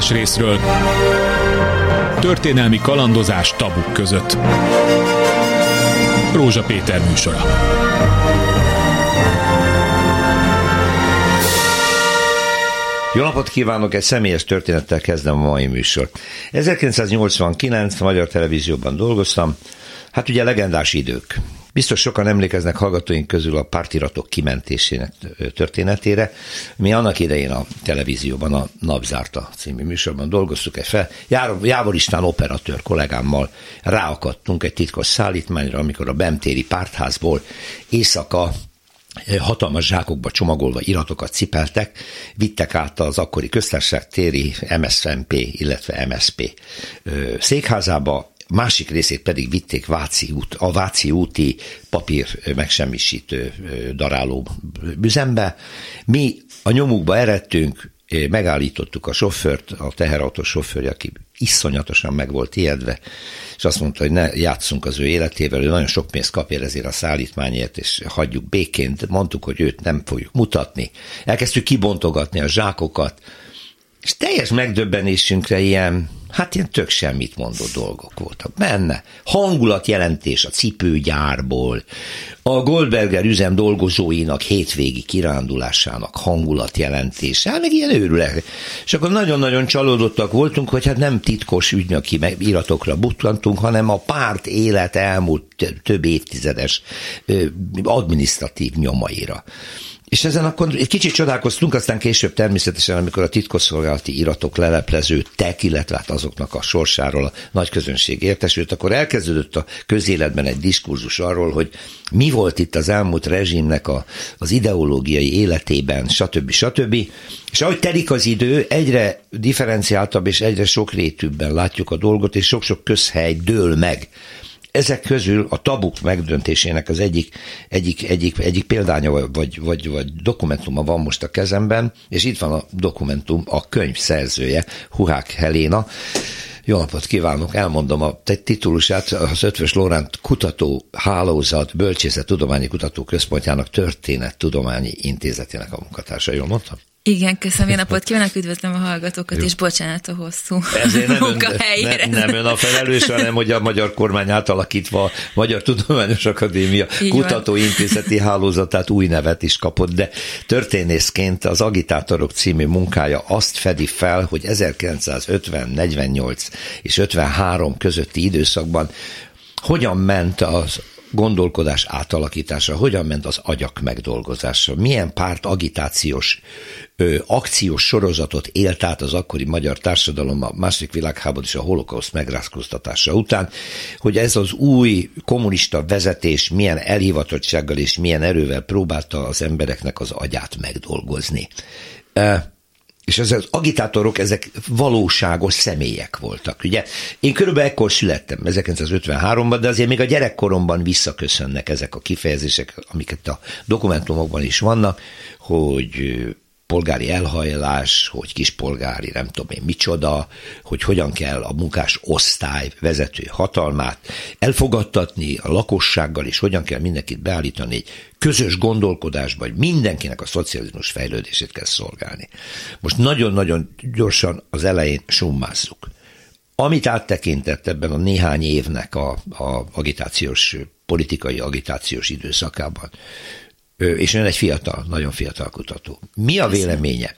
más részről. Történelmi kalandozás tabuk között. Rózsa Péter műsora. Jó napot kívánok, egy személyes történettel kezdem a mai műsor. 1989 a Magyar Televízióban dolgoztam, hát ugye legendás idők. Biztos sokan emlékeznek hallgatóink közül a pártiratok kimentésének történetére. Mi annak idején a televízióban a Napzárta című műsorban dolgoztuk egy fel. Jávor István operatőr kollégámmal ráakadtunk egy titkos szállítmányra, amikor a Bemtéri pártházból éjszaka hatalmas zsákokba csomagolva iratokat cipeltek, vittek át az akkori köztársaság téri MSZMP, illetve MSP székházába, másik részét pedig vitték Váci út, a Váci úti papír megsemmisítő daráló üzembe. Mi a nyomukba eredtünk, megállítottuk a sofőrt, a teherautó sofőrje, aki iszonyatosan meg volt ijedve, és azt mondta, hogy ne játszunk az ő életével, ő nagyon sok pénzt kapja ezért a szállítmányért, és hagyjuk béként. Mondtuk, hogy őt nem fogjuk mutatni. Elkezdtük kibontogatni a zsákokat, és teljes megdöbbenésünkre ilyen Hát ilyen tök semmit mondó dolgok voltak benne. Hangulatjelentés a cipőgyárból, a Goldberger üzem dolgozóinak hétvégi kirándulásának hangulatjelentése, hát meg ilyen őrülek. És akkor nagyon-nagyon csalódottak voltunk, hogy hát nem titkos ügynöki iratokra butlantunk, hanem a párt élet elmúlt több évtizedes adminisztratív nyomaira. És ezen akkor egy kicsit csodálkoztunk, aztán később természetesen, amikor a titkosszolgálati iratok lelepleződtek, illetve hát azoknak a sorsáról a nagy közönség értesült, akkor elkezdődött a közéletben egy diskurzus arról, hogy mi volt itt az elmúlt rezsimnek a, az ideológiai életében, stb. stb. És ahogy telik az idő, egyre differenciáltabb és egyre sokrétűbben látjuk a dolgot, és sok-sok közhely dől meg ezek közül a tabuk megdöntésének az egyik, egyik, egyik, egyik példánya vagy, vagy, vagy dokumentuma van most a kezemben, és itt van a dokumentum, a könyv szerzője, Huhák Heléna. Jó napot kívánok, elmondom a titulusát, az Ötvös Lóránt Kutató Hálózat Bölcsészet Tudományi Kutató Központjának Történet Tudományi Intézetének a munkatársa. Jól mondtam? Igen, köszönöm, jó napot kívánok, üdvözlöm a hallgatókat, Jó. és bocsánat a hosszú Ezért nem munkahelyére. Ön, ne, nem ön a felelős, hanem hogy a magyar kormány átalakítva a Magyar Tudományos Akadémia Így kutatóintézeti van. hálózatát új nevet is kapott, de történészként az Agitátorok című munkája azt fedi fel, hogy 1950, 48 és 53 közötti időszakban hogyan ment az gondolkodás átalakítása, hogyan ment az agyak megdolgozása, milyen párt agitációs ö, akciós sorozatot élt át az akkori magyar társadalom a második világháború és a holokauszt megrázkóztatása után, hogy ez az új kommunista vezetés milyen elhivatottsággal és milyen erővel próbálta az embereknek az agyát megdolgozni. És ez az agitátorok, ezek valóságos személyek voltak. Ugye én körülbelül ekkor születtem, 1953-ban, de azért még a gyerekkoromban visszaköszönnek ezek a kifejezések, amiket a dokumentumokban is vannak, hogy polgári elhajlás, hogy kispolgári nem tudom én micsoda, hogy hogyan kell a munkás osztály vezető hatalmát elfogadtatni a lakossággal, és hogyan kell mindenkit beállítani egy közös gondolkodásba, hogy mindenkinek a szocializmus fejlődését kell szolgálni. Most nagyon-nagyon gyorsan az elején summázzuk. Amit áttekintett ebben a néhány évnek a, a agitációs, politikai agitációs időszakában, és ön egy fiatal, nagyon fiatal kutató. Mi a véleménye?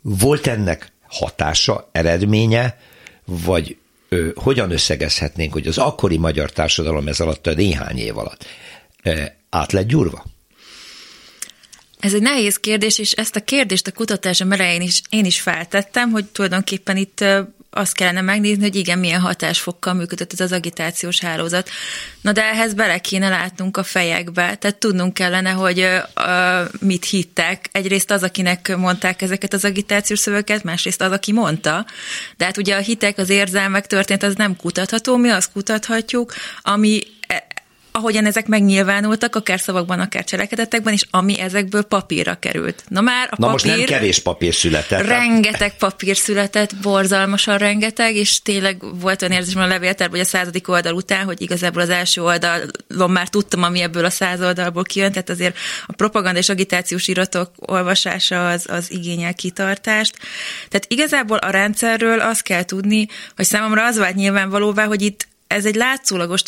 Volt ennek hatása, eredménye, vagy ö, hogyan összegezhetnénk, hogy az akkori magyar társadalom ez alatt a néhány év alatt ö, át lett gyurva? Ez egy nehéz kérdés, és ezt a kérdést a kutatásom elején is én is feltettem, hogy tulajdonképpen itt azt kellene megnézni, hogy igen, milyen hatásfokkal működött ez az agitációs hálózat. Na de ehhez bele kéne látnunk a fejekbe, tehát tudnunk kellene, hogy uh, mit hittek. Egyrészt az, akinek mondták ezeket az agitációs szöveket, másrészt az, aki mondta. De hát ugye a hitek, az érzelmek történt, az nem kutatható, mi azt kutathatjuk, ami ahogyan ezek megnyilvánultak, akár szavakban, akár cselekedetekben, és ami ezekből papírra került. Na már a Na papír, most nem kevés papír született. Rengeteg papír született, borzalmasan rengeteg, és tényleg volt olyan érzésem a levéltárban, hogy a századik oldal után, hogy igazából az első oldalon már tudtam, ami ebből a száz oldalból kijön, tehát azért a propaganda és agitációs iratok olvasása az, az igényel kitartást. Tehát igazából a rendszerről azt kell tudni, hogy számomra az vált nyilvánvalóvá, hogy itt ez egy látszólagos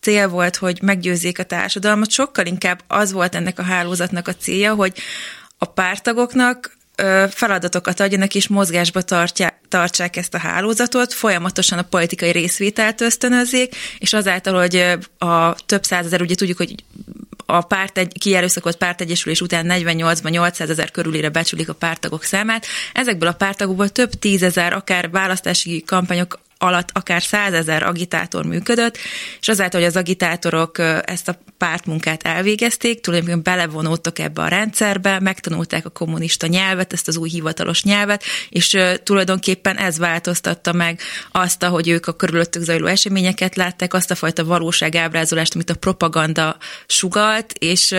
cél, volt, hogy meggyőzzék a társadalmat, sokkal inkább az volt ennek a hálózatnak a célja, hogy a pártagoknak feladatokat adjanak és mozgásba tartják, tartsák ezt a hálózatot, folyamatosan a politikai részvételt ösztönözzék, és azáltal, hogy a több százezer, ugye tudjuk, hogy a párt egy, kierőszakolt pártegyesülés után 48-ban 800 ezer körülére becsülik a pártagok számát. Ezekből a pártagokból több tízezer, akár választási kampányok alatt akár százezer agitátor működött, és azáltal, hogy az agitátorok ezt a pártmunkát elvégezték, tulajdonképpen belevonódtak ebbe a rendszerbe, megtanulták a kommunista nyelvet, ezt az új hivatalos nyelvet, és tulajdonképpen ez változtatta meg azt, hogy ők a körülöttük zajló eseményeket látták, azt a fajta valóságábrázolást, amit a propaganda sugalt, és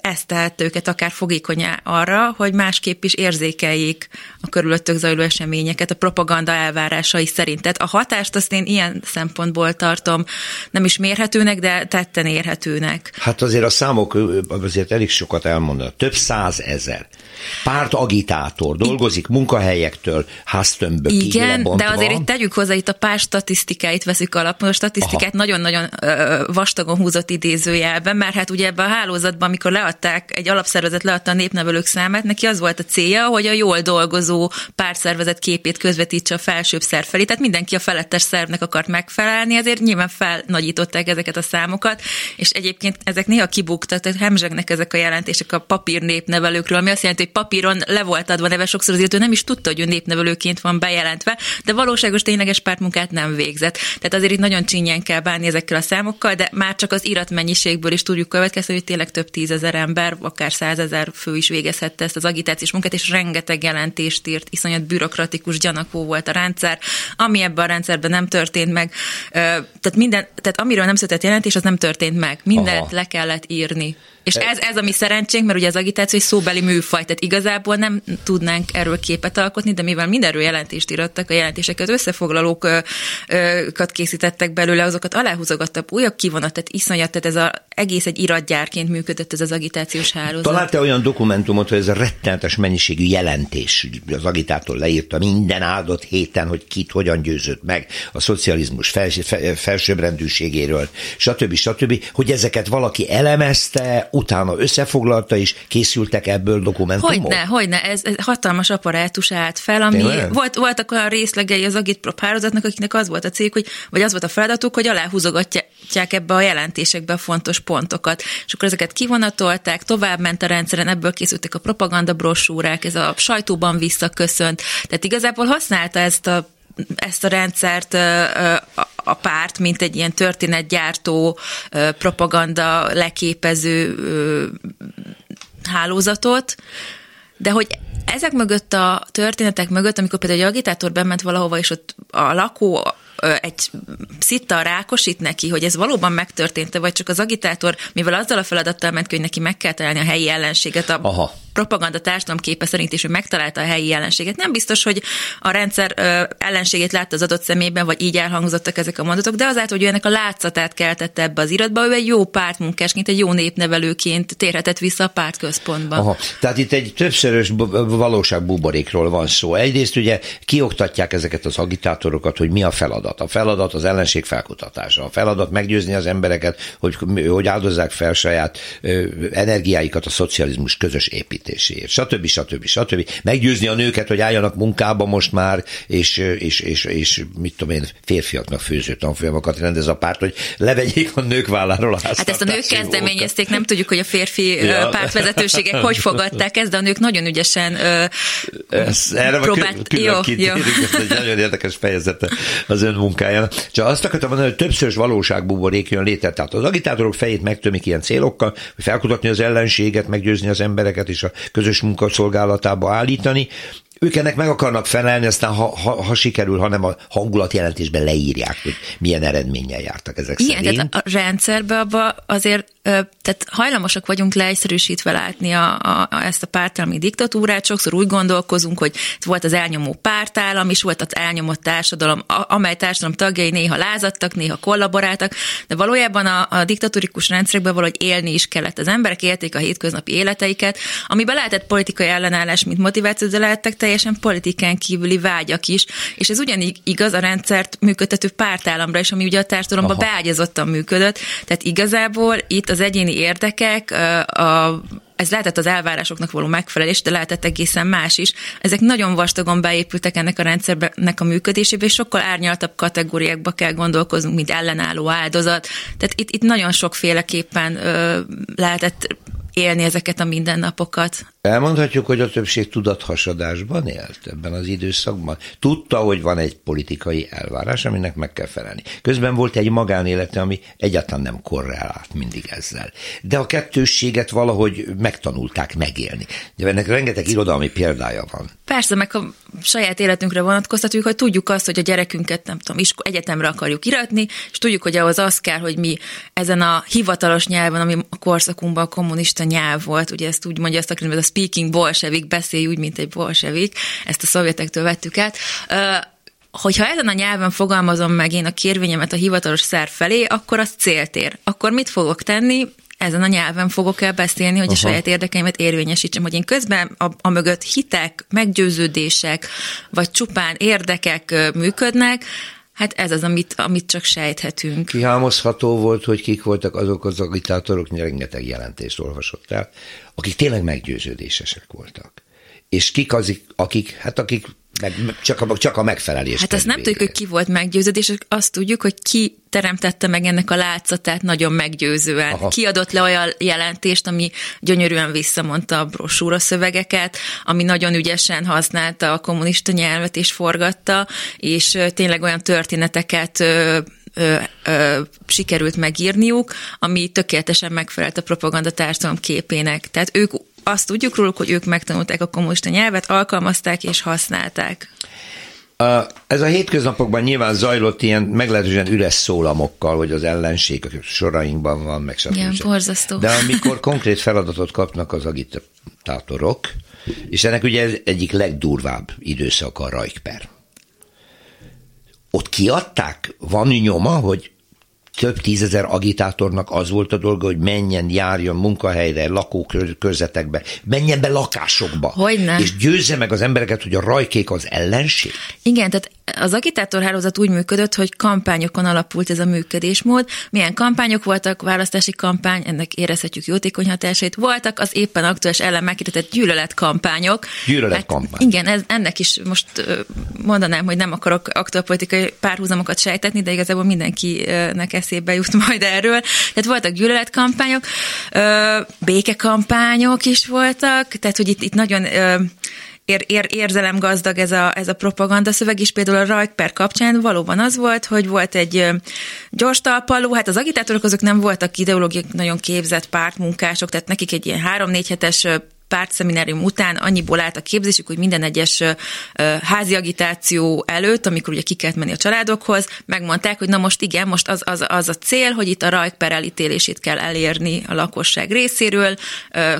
ezt tehet őket akár fogékonyá arra, hogy másképp is érzékeljék a körülöttük zajló eseményeket a propaganda elvárásai szerint. Tehát a hatást azt én ilyen szempontból tartom nem is mérhetőnek, de tetten érhetőnek. Hát azért a számok azért elég sokat elmondanak. Több százezer pártagitátor dolgozik munkahelyektől háztömbökig Igen, lebontva. de azért itt tegyük hozzá, itt a párt statisztikáit veszük alapul. A statisztikát nagyon-nagyon vastagon húzott idézőjelben, mert hát ugye ebben a hálózatban, amikor leadták, egy alapszervezet leadta a népnevelők számát, neki az volt a célja, hogy a jól dolgozó pártszervezet képét közvetítse a felsőbb szerv felé. Tehát mindenki a felettes szervnek akart megfelelni, ezért nyilván felnagyították ezeket a számokat, és egyébként ezek néha kibuktak, tehát hemzsegnek ezek a jelentések a papír népnevelőkről, ami azt jelenti, hogy papíron le volt adva neve, sokszor azért ő nem is tudta, hogy ő népnevelőként van bejelentve, de valóságos tényleges pártmunkát nem végzett. Tehát azért itt nagyon csinyán kell bánni ezekkel a számokkal, de már csak az iratmennyiségből is tudjuk következni, hogy tényleg több tízezer ember, akár százezer fő is végezhette ezt az agitációs munkát, és rengeteg jelentést írt, iszonyat bürokratikus, gyanakó volt a rendszer, ami ebben a rendszerben nem történt meg. Tehát minden, tehát amiről nem született jelentés, az nem történt meg. Mindent Aha. le kellett írni. És ez, ez a mi szerencsénk, mert ugye az agitáció egy szóbeli műfaj, tehát igazából nem tudnánk erről képet alkotni, de mivel mindenről jelentést írottak, a jelentéseket összefoglalókat készítettek belőle, azokat aláhúzogattak, újabb kivonat, tehát iszonyat, tehát ez az egész egy iratgyárként működött ez az agitációs hálózat. Találta olyan dokumentumot, hogy ez a rettenetes mennyiségű jelentés, az agitátor leírta minden áldott héten, hogy kit hogyan győzött meg a szocializmus fels, felsőbbrendűségéről, stb. stb., hogy ezeket valaki elemezte, utána összefoglalta, és készültek ebből dokumentumok? Hogyne, hogyne, ez, ez hatalmas apparátus állt fel, ami volt, voltak olyan részlegei az agitprop hálózatnak, akiknek az volt a cég, hogy, vagy az volt a feladatuk, hogy aláhúzogatják ebbe a jelentésekbe a fontos pontokat. És akkor ezeket kivonatolták, tovább ment a rendszeren, ebből készültek a propaganda brosúrák, ez a sajtóban visszaköszönt. Tehát igazából használta ezt a ezt a rendszert a párt, mint egy ilyen történetgyártó, propaganda leképező hálózatot, de hogy ezek mögött a történetek mögött, amikor például egy agitátor bement valahova, és ott a lakó egy szittal rákosít neki, hogy ez valóban megtörtént vagy csak az agitátor, mivel azzal a feladattal ment hogy neki meg kell találni a helyi ellenséget, a Aha propaganda társadalom képe szerint is, hogy megtalálta a helyi ellenséget. Nem biztos, hogy a rendszer ellenségét látta az adott szemében, vagy így elhangzottak ezek a mondatok, de azáltal, hogy ő ennek a látszatát keltette ebbe az iratba, ő egy jó pártmunkásként, egy jó népnevelőként térhetett vissza a pártközpontba. Aha. Tehát itt egy többszörös valóságbuborékról van szó. Egyrészt ugye kioktatják ezeket az agitátorokat, hogy mi a feladat. A feladat az ellenség felkutatása. A feladat meggyőzni az embereket, hogy, hogy áldozzák fel saját energiáikat a szocializmus közös építésére építéséért, stb. stb. stb. Meggyőzni a nőket, hogy álljanak munkába most már, és, és, és, és mit tudom én, férfiaknak főző tanfolyamokat rendez a párt, hogy levegyék a nők válláról a Hát ezt a nők kezdeményezték, nem tudjuk, hogy a férfi ja. pártvezetőségek hogy fogadták ezt, de a nők nagyon ügyesen ez, erre próbált. Külön, jó, jó. ez egy nagyon érdekes fejezete az ön munkájának. Csak azt akartam mondani, hogy többszörös valóságbuborék jön létre. Tehát az agitátorok fejét megtömik ilyen célokkal, hogy felkutatni az ellenséget, meggyőzni az embereket, és a közös munkaszolgálatába állítani, ők ennek meg akarnak felelni, aztán ha, ha, ha sikerül, hanem a hangulatjelentésben leírják, hogy milyen eredménnyel jártak ezek Igen, szerint. tehát a rendszerbe abba azért tehát hajlamosak vagyunk leegyszerűsítve látni a, a, a, ezt a pártállami diktatúrát, sokszor úgy gondolkozunk, hogy volt az elnyomó pártállam, és volt az elnyomott társadalom, amely társadalom tagjai néha lázadtak, néha kollaboráltak, de valójában a, a diktatórikus rendszerekben valahogy élni is kellett. Az emberek élték a hétköznapi életeiket, amiben lehetett politikai ellenállás, mint motiváció, de lehettek teljesen politikán kívüli vágyak is, és ez ugyanígy igaz a rendszert működtető pártállamra is, ami ugye a társadalomban beágyazottan működött. Tehát igazából itt az egyéni érdekek, a, ez lehetett az elvárásoknak való megfelelés, de lehetett egészen más is. Ezek nagyon vastagon beépültek ennek a rendszernek a működésébe, és sokkal árnyaltabb kategóriákba kell gondolkoznunk, mint ellenálló áldozat. Tehát itt, itt nagyon sokféleképpen ö, lehetett élni ezeket a mindennapokat. Elmondhatjuk, hogy a többség tudathasadásban élt ebben az időszakban. Tudta, hogy van egy politikai elvárás, aminek meg kell felelni. Közben volt egy magánélete, ami egyáltalán nem korrelált mindig ezzel. De a kettősséget valahogy megtanulták megélni. De ennek rengeteg irodalmi példája van. Persze, meg a saját életünkre vonatkoztatjuk, hogy tudjuk azt, hogy a gyerekünket, nem tudom, isko- egyetemre akarjuk iratni, és tudjuk, hogy ahhoz az kell, hogy mi ezen a hivatalos nyelven, ami a korszakunkban a kommunista nyelv volt, ugye ezt úgy mondja, ezt a a speaking bolsevik, beszélj úgy, mint egy bolsevik, ezt a szovjetektől vettük át, hogyha ezen a nyelven fogalmazom meg én a kérvényemet a hivatalos szer felé, akkor az céltér. Akkor mit fogok tenni? ezen a nyelven fogok el beszélni, hogy Aha. a saját érdekeimet érvényesítsem, hogy én közben a, a mögött hitek, meggyőződések, vagy csupán érdekek működnek, Hát ez az, amit, amit csak sejthetünk. Kihámozható volt, hogy kik voltak azok az agitátorok, rengeteg jelentést olvasott el, akik tényleg meggyőződésesek voltak. És kik az, akik, hát akik meg csak a, csak a megfelelés. Hát ezt nem tudjuk, hogy ki volt meggyőződés, azt tudjuk, hogy ki teremtette meg ennek a látszatát nagyon meggyőzően. Aha. Ki adott le olyan jelentést, ami gyönyörűen visszamondta a brosúra szövegeket, ami nagyon ügyesen használta a kommunista nyelvet és forgatta, és tényleg olyan történeteket ö, ö, sikerült megírniuk, ami tökéletesen megfelelt a propaganda társadalom képének. Tehát ők azt tudjuk róluk, hogy ők megtanulták a kommunista nyelvet, alkalmazták és használták. Ez a hétköznapokban nyilván zajlott ilyen meglehetősen üres szólamokkal, hogy az ellenség a sorainkban van, meg stb. Igen, borzasztó. De amikor konkrét feladatot kapnak az agitátorok, és ennek ugye ez egyik legdurvább időszak a rajkper. Ott kiadták? Van nyoma, hogy több tízezer agitátornak az volt a dolga, hogy menjen, járjon munkahelyre, lakókörzetekbe, menjen be lakásokba. Hogyne. És győzze meg az embereket, hogy a rajkék az ellenség. Igen, tehát az agitátorhálózat úgy működött, hogy kampányokon alapult ez a működésmód. Milyen kampányok voltak, választási kampány, ennek érezhetjük jótékony hatásait. Voltak az éppen aktuális ellen meghirdetett gyűlöletkampányok. Gyűlöletkampány. Hát, igen, ez, ennek is most mondanám, hogy nem akarok aktuálpolitikai párhuzamokat sejtetni, de igazából mindenkinek eszébe jut majd erről. Tehát voltak gyűlöletkampányok, békekampányok is voltak, tehát hogy itt, itt nagyon ér, ér, érzelemgazdag ez a, ez a propaganda szöveg is. Például a Rajkper kapcsán valóban az volt, hogy volt egy gyors talpaló, hát az agitátorok azok nem voltak ideológiai nagyon képzett pártmunkások, tehát nekik egy ilyen három-négy hetes pártszeminárium után annyiból állt a képzésük, hogy minden egyes házi agitáció előtt, amikor ugye ki kellett menni a családokhoz, megmondták, hogy na most igen, most az, az, az a cél, hogy itt a rajkper elítélését kell elérni a lakosság részéről,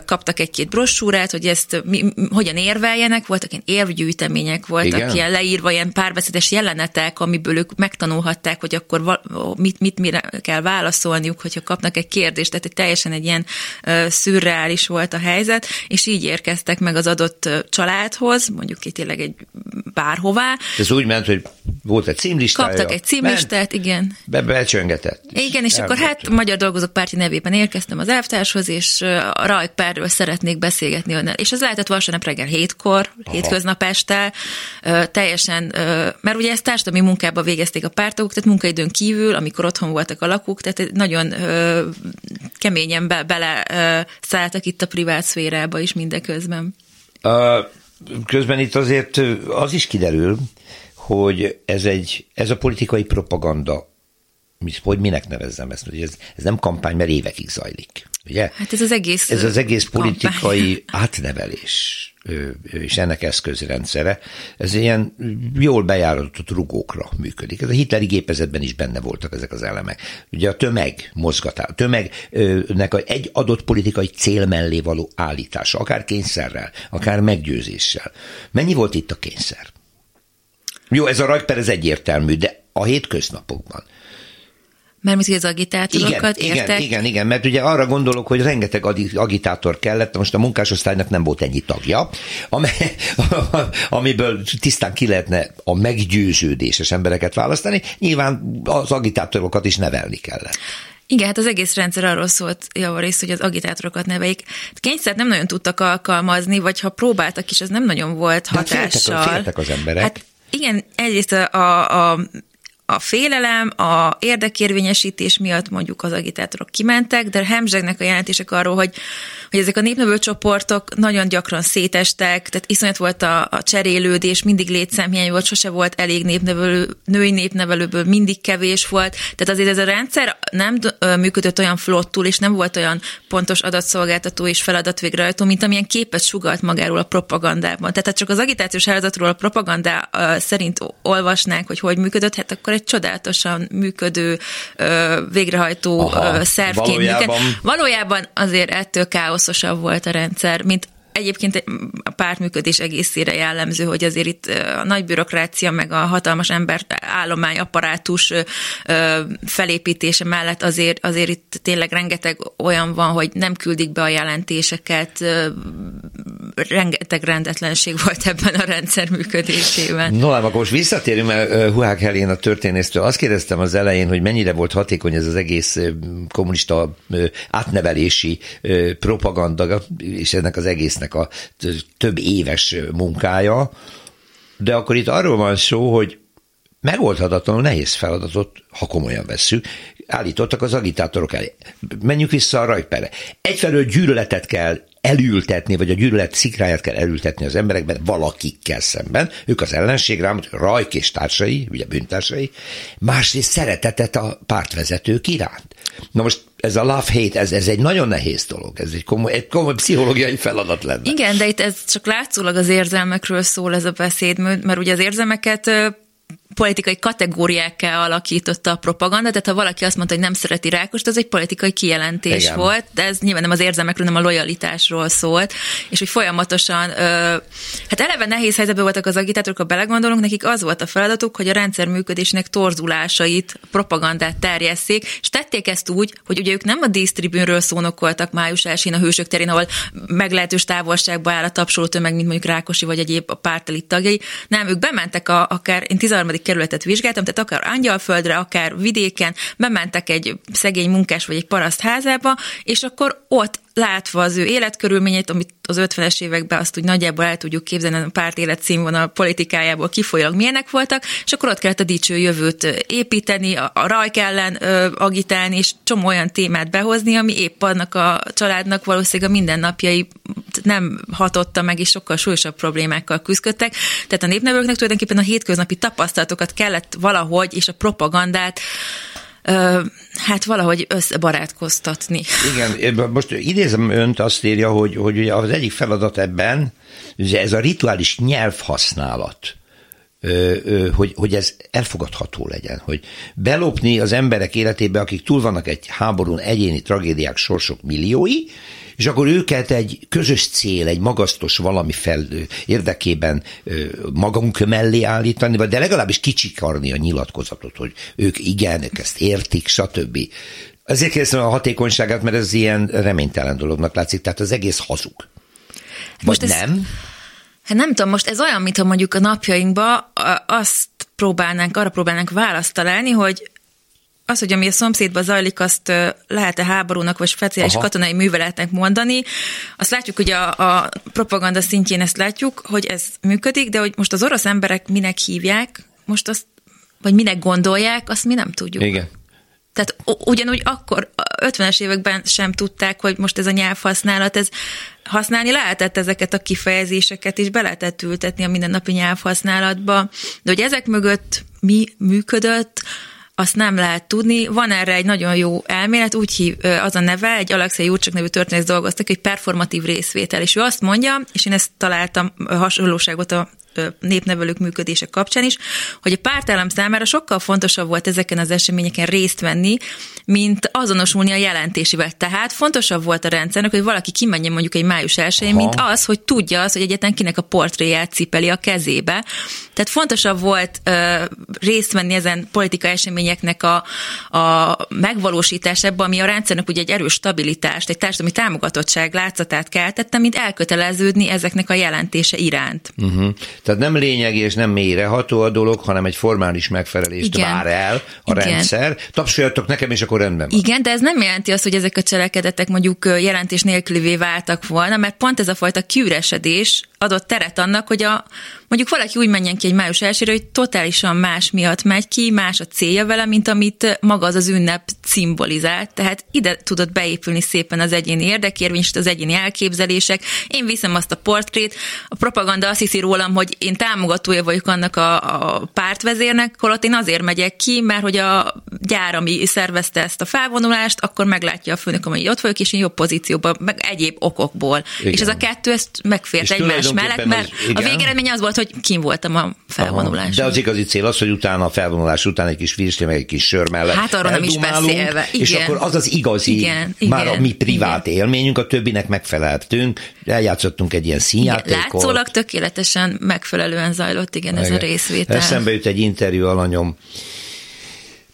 kaptak egy-két brossúrát, hogy ezt mi, hogyan érveljenek, voltak ilyen érvgyűjtemények, voltak igen. ilyen leírva ilyen párbeszédes jelenetek, amiből ők megtanulhatták, hogy akkor val- mit, mit mire kell válaszolniuk, hogyha kapnak egy kérdést, tehát egy teljesen egy ilyen szürreális volt a helyzet, és és így érkeztek meg az adott családhoz, mondjuk ki tényleg egy bárhová. Ez úgy ment, hogy volt egy címlistája. Kaptak egy címlistát, igen. Be becsöngetett. Igen, és akkor hát Magyar Dolgozók Párti nevében érkeztem az elvtárshoz, és a rajkpárról szeretnék beszélgetni önnel. És ez lehetett vasárnap reggel hétkor, Aha. hétköznap este, teljesen, mert ugye ezt társadalmi munkába végezték a pártagok, tehát munkaidőn kívül, amikor otthon voltak a lakók, tehát nagyon keményen be, bele szálltak itt a privát szférába is mindeközben. Uh, közben itt azért az is kiderül, hogy ez, egy, ez a politikai propaganda hogy minek nevezzem ezt, hogy ez, ez nem kampány, mert évekig zajlik. Ugye? Hát ez az egész Ez az egész politikai kampány. átnevelés és ennek eszközrendszere, ez ilyen jól bejáratott rugókra működik. Ez a hitleri gépezetben is benne voltak ezek az elemek. Ugye a tömeg mozgatá, a tömegnek egy adott politikai cél mellé való állítása, akár kényszerrel, akár meggyőzéssel. Mennyi volt itt a kényszer? Jó, ez a rajper ez egyértelmű, de a hétköznapokban. Mert hogy az agitátorokat igen, értek? Igen, igen, igen, mert ugye arra gondolok, hogy rengeteg agitátor kellett, most a munkásosztálynak nem volt ennyi tagja, amely, amiből tisztán ki lehetne a meggyőződéses embereket választani, nyilván az agitátorokat is nevelni kellett. Igen, hát az egész rendszer arról szólt javarészt, hogy az agitátorokat neveik. Kényszert nem nagyon tudtak alkalmazni, vagy ha próbáltak is, az nem nagyon volt hatással. De féltek, féltek az emberek. Hát igen, egyrészt a, a, a a félelem, a érdekérvényesítés miatt mondjuk az agitátorok kimentek, de hemzsegnek a jelentések arról, hogy, hogy ezek a népnevelő csoportok nagyon gyakran szétestek, tehát iszonyat volt a, a cserélődés, mindig létszámhiány volt, sose volt elég népnevelő, női népnevelőből mindig kevés volt, tehát azért ez a rendszer nem működött olyan flottul, és nem volt olyan pontos adatszolgáltató és feladat végrehajtó, mint amilyen képet sugalt magáról a propagandában. Tehát ha csak az agitációs áldozatról a propaganda szerint olvasnánk, hogy hogy működött, hát akkor egy csodálatosan működő végrehajtó Aha, szervként valójában... működ. Valójában azért ettől káoszosabb volt a rendszer, mint Egyébként a pártműködés egészére jellemző, hogy azért itt a nagy bürokrácia, meg a hatalmas ember állomány, apparátus felépítése mellett azért, azért itt tényleg rengeteg olyan van, hogy nem küldik be a jelentéseket, rengeteg rendetlenség volt ebben a rendszer működésében. No, akkor most visszatérünk, mert Huák Helén a történésztől azt kérdeztem az elején, hogy mennyire volt hatékony ez az egész kommunista átnevelési propaganda, és ennek az egész egésznek a több éves munkája, de akkor itt arról van szó, hogy megoldhatatlanul nehéz feladatot, ha komolyan vesszük, állítottak az agitátorok elé. Menjünk vissza a rajperre. Egyfelől gyűlöletet kell elültetni, vagy a gyűlölet szikráját kell elültetni az emberekben valakikkel szemben, ők az ellenség rám, Rajk és társai, ugye bűntársai, másrészt szeretetet a pártvezetők iránt. Na most ez a love-hate, ez, ez egy nagyon nehéz dolog, ez egy komoly, egy komoly pszichológiai feladat lenne. Igen, de itt ez csak látszólag az érzelmekről szól ez a beszéd, mert ugye az érzelmeket politikai kategóriákká alakította a propaganda, tehát ha valaki azt mondta, hogy nem szereti Rákost, az egy politikai kijelentés Igen. volt, de ez nyilván nem az érzelmekről, nem a lojalitásról szólt, és hogy folyamatosan, ö, hát eleve nehéz helyzetben voltak az agitátorok, ha belegondolunk, nekik az volt a feladatuk, hogy a rendszer működésnek torzulásait, propagandát terjesszék, és tették ezt úgy, hogy ugye ők nem a dísztribűnről szónokoltak május 1 a Hősök terén, ahol meglehetős távolságba áll a tapsoló tömeg, mint mondjuk Rákosi vagy egyéb a pártelit tagjai, nem, ők bementek a, akár, én 13 kerületet vizsgáltam, tehát akár Angyalföldre, akár vidéken, bementek egy szegény munkás vagy egy paraszt házába, és akkor ott látva az ő életkörülményét, amit az 50-es években azt úgy nagyjából el tudjuk képzelni, a párt életszínvonal politikájából kifolyólag milyenek voltak, és akkor ott kellett a dicső jövőt építeni, a, a rajk ellen ö, agitálni, és csomó olyan témát behozni, ami épp annak a családnak valószínűleg a mindennapjai nem hatotta meg, és sokkal súlyosabb problémákkal küzdöttek. Tehát a népnevelőknek tulajdonképpen a hétköznapi tapasztalatokat kellett valahogy, és a propagandát hát valahogy összebarátkoztatni. Igen, most idézem önt, azt írja, hogy, hogy ugye az egyik feladat ebben, ez a rituális nyelvhasználat, hogy, hogy ez elfogadható legyen, hogy belopni az emberek életébe, akik túl vannak egy háborún, egyéni tragédiák, sorsok milliói, és akkor őket egy közös cél, egy magasztos valami fel érdekében magunk mellé állítani, vagy de legalábbis kicsikarni a nyilatkozatot, hogy ők igen, ők ezt értik, stb. Azért kérdezem a hatékonyságát, mert ez ilyen reménytelen dolognak látszik, tehát az egész hazug. Vagy most nem? Hát nem tudom, most ez olyan, mintha mondjuk a napjainkban azt próbálnánk, arra próbálnánk választ találni, hogy az, hogy ami a szomszédban zajlik, azt lehet-e háborúnak vagy speciális Aha. katonai műveletnek mondani. Azt látjuk, hogy a, a propaganda szintjén ezt látjuk, hogy ez működik, de hogy most az orosz emberek minek hívják, most azt, vagy minek gondolják, azt mi nem tudjuk. Igen. Tehát ugyanúgy akkor 50-es években sem tudták, hogy most ez a nyelvhasználat, ez használni lehetett ezeket a kifejezéseket, és be lehetett ültetni a mindennapi nyelvhasználatba, de hogy ezek mögött mi működött, azt nem lehet tudni. Van erre egy nagyon jó elmélet, úgy hív, az a neve, egy Alexei Jurcsak nevű történész dolgoztak, hogy performatív részvétel, és ő azt mondja, és én ezt találtam hasonlóságot a népnevelők működése kapcsán is, hogy a pártállam számára sokkal fontosabb volt ezeken az eseményeken részt venni, mint azonosulni a jelentésével. Tehát fontosabb volt a rendszernek, hogy valaki kimenjen mondjuk egy május 1 mint az, hogy tudja az, hogy egyetlen kinek a portréját cipeli a kezébe. Tehát fontosabb volt ö, részt venni ezen politika eseményeknek a, a megvalósításában, ami a rendszernek ugye egy erős stabilitást, egy társadalmi támogatottság látszatát keltette, mint elköteleződni ezeknek a jelentése iránt. Uh-huh. Tehát nem lényegi és nem mélyreható a dolog, hanem egy formális megfelelést Igen. vár el a Igen. rendszer. Tapsoljatok nekem, és akkor rendben van. Igen, de ez nem jelenti azt, hogy ezek a cselekedetek mondjuk jelentés nélkülivé váltak volna, mert pont ez a fajta kiüresedés adott teret annak, hogy a, mondjuk valaki úgy menjen ki egy május elsőre, hogy totálisan más miatt megy ki, más a célja vele, mint amit maga az az ünnep szimbolizált. Tehát ide tudott beépülni szépen az egyéni érdekérvény, az egyéni elképzelések. Én viszem azt a portrét, a propaganda azt hiszi rólam, hogy én támogatója vagyok annak a, a pártvezérnek, holott én azért megyek ki, mert hogy a gyár, ami szervezte ezt a felvonulást, akkor meglátja a főnök, hogy ott vagyok, és én jobb pozícióban, meg egyéb okokból. Igen. És ez a kettő ezt megfért egymás mellett, mert az, a végeredmény az volt, hogy kim voltam a felvonuláson. De az igazi cél az, hogy utána a felvonulás után egy kis virsli, meg egy kis sör mellett Hát arról nem is beszélve. Igen. És akkor az az igazi, igen, már igen, a mi privát igen. élményünk, a többinek megfeleltünk, eljátszottunk egy ilyen színjátékot. Látszólag tökéletesen megfelelően zajlott, igen, igen. ez a részvétel. Eszembe jut egy interjú alanyom,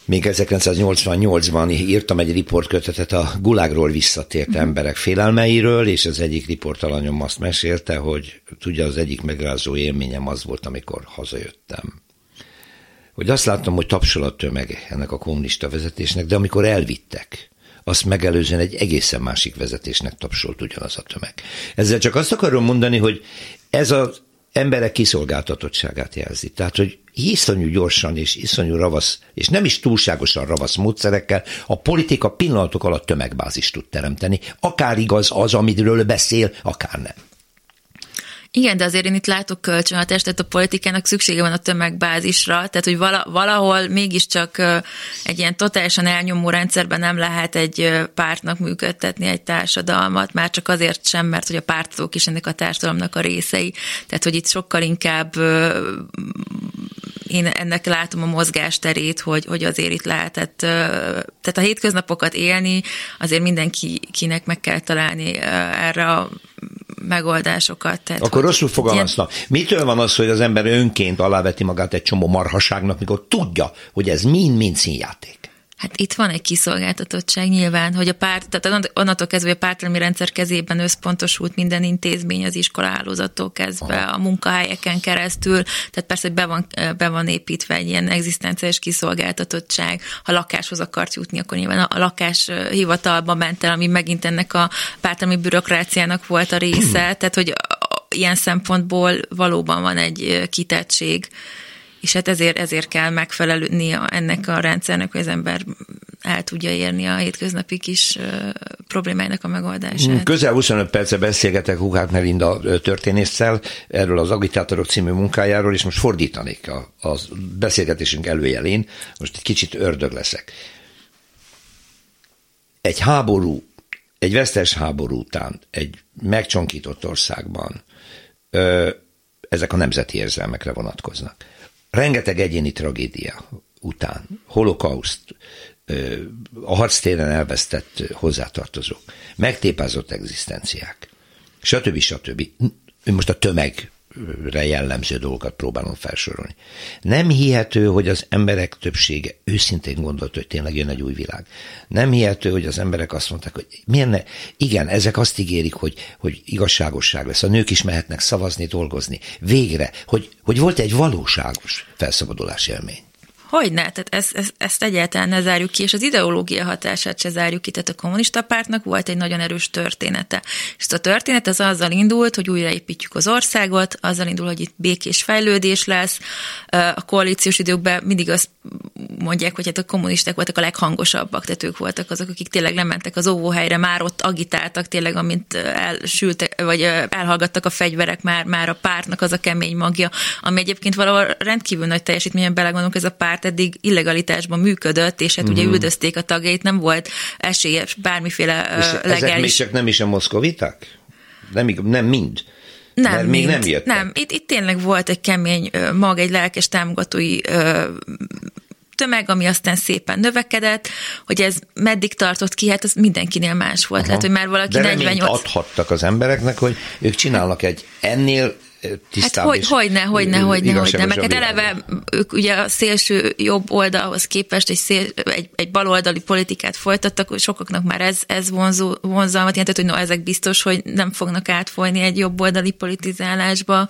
még 1988-ban írtam egy riportkötetet a gulágról visszatért mm. emberek félelmeiről, és az egyik riportalanyom azt mesélte, hogy tudja, az egyik megrázó élményem az volt, amikor hazajöttem. Hogy azt láttam, hogy tapsol a tömeg ennek a kommunista vezetésnek, de amikor elvittek, azt megelőzően egy egészen másik vezetésnek tapsolt ugyanaz a tömeg. Ezzel csak azt akarom mondani, hogy ez az emberek kiszolgáltatottságát jelzi. Tehát, hogy iszonyú gyorsan és iszonyú ravasz, és nem is túlságosan ravasz módszerekkel a politika pillanatok alatt tömegbázist tud teremteni. Akár igaz az, amiről beszél, akár nem. Igen, de azért én itt látok kölcsönhatást, tehát a politikának szüksége van a tömegbázisra, tehát hogy valahol mégiscsak egy ilyen totálisan elnyomó rendszerben nem lehet egy pártnak működtetni egy társadalmat, már csak azért sem, mert hogy a pártok is ennek a társadalomnak a részei. Tehát, hogy itt sokkal inkább én ennek látom a mozgásterét, hogy, hogy azért itt lehetett, tehát a hétköznapokat élni, azért mindenkinek meg kell találni erre a megoldásokat. Tehát, Akkor rosszul fogalmazna. Ilyen... Mitől van az, hogy az ember önként aláveti magát egy csomó marhaságnak, mikor tudja, hogy ez mind-mind színjáték? Hát itt van egy kiszolgáltatottság nyilván, hogy a párt, tehát onnantól kezdve, hogy a pártalmi rendszer kezében összpontosult minden intézmény, az iskolahálózattól kezdve, a munkahelyeken keresztül, tehát persze, hogy be van, be van építve egy ilyen egzisztenciális kiszolgáltatottság. Ha lakáshoz akart jutni, akkor nyilván a lakás hivatalba ment el, ami megint ennek a pártalmi bürokráciának volt a része, tehát hogy ilyen szempontból valóban van egy kitettség és hát ezért, ezért kell megfelelni ennek a rendszernek, hogy az ember el tudja érni a hétköznapi kis problémáinak a megoldását. Közel 25 perce beszélgetek Hugát Melinda történésszel erről az Agitátorok című munkájáról, és most fordítanék a, a beszélgetésünk előjelén, most egy kicsit ördög leszek. Egy háború, egy vesztes háború után, egy megcsonkított országban ö, ezek a nemzeti érzelmekre vonatkoznak rengeteg egyéni tragédia után, holokauszt, a harctéren elvesztett hozzátartozók, megtépázott egzisztenciák, stb. stb. Most a tömeg re jellemző dolgokat próbálom felsorolni. Nem hihető, hogy az emberek többsége őszintén gondolt, hogy tényleg jön egy új világ. Nem hihető, hogy az emberek azt mondták, hogy milyen ne? igen, ezek azt ígérik, hogy, hogy igazságosság lesz. A nők is mehetnek szavazni, dolgozni. Végre, hogy, hogy volt egy valóságos felszabadulás élmény. Hogyne, tehát ezt, ezt, ezt egyáltalán ne zárjuk ki, és az ideológia hatását se zárjuk ki. Tehát a kommunista pártnak volt egy nagyon erős története. És a történet az azzal indult, hogy újraépítjük az országot, azzal indul, hogy itt békés fejlődés lesz. A koalíciós időkben mindig azt mondják, hogy hát a kommunisták voltak a leghangosabbak, tehát ők voltak azok, akik tényleg lementek az óvóhelyre, már ott agitáltak, tényleg amint elsültek, vagy elhallgattak a fegyverek, már, már a pártnak az a kemény magja, ami egyébként valahol rendkívül nagy teljesítményen belegondolunk, ez a párt eddig illegalitásban működött, és hát mm. ugye mhm. üldözték a tagjait, nem volt esélye bármiféle és legális... Ezek még csak nem is a moszkoviták? Nem, nem mind. Nem, Mert még nem jöttek. Nem, itt, itt tényleg volt egy kemény mag, egy lelkes támogatói tömeg, ami aztán szépen növekedett, hogy ez meddig tartott ki, hát az mindenkinél más volt. Aha. Lehet, hogy már valaki De 48... adhattak az embereknek, hogy ők csinálnak egy ennél Hát hogy, hogyne, hogyne, hogyne, hogyne. Meg hát eleve ők ugye a szélső jobb oldalhoz képest egy, szél, egy, egy baloldali politikát folytattak, hogy sokaknak már ez, ez vonzó, vonzalmat jelentett, hogy no, ezek biztos, hogy nem fognak átfolyni egy jobb oldali politizálásba.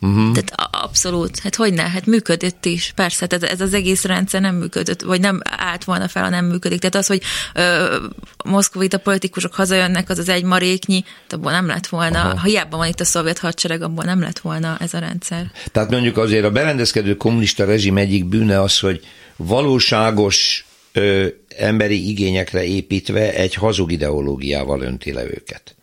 Uh-huh. Tehát abszolút, hát hogyne, hát működött is, persze, tehát ez az egész rendszer nem működött, vagy nem állt volna fel, ha nem működik. Tehát az, hogy ö, moszkovita politikusok hazajönnek, az az egy maréknyi, abból nem lett volna, Aha. ha hiába van itt a szovjet hadsereg, abból nem lett volna ez a rendszer. Tehát mondjuk azért a berendezkedő kommunista rezsim egyik bűne az, hogy valóságos ö, emberi igényekre építve egy hazug ideológiával önti le őket.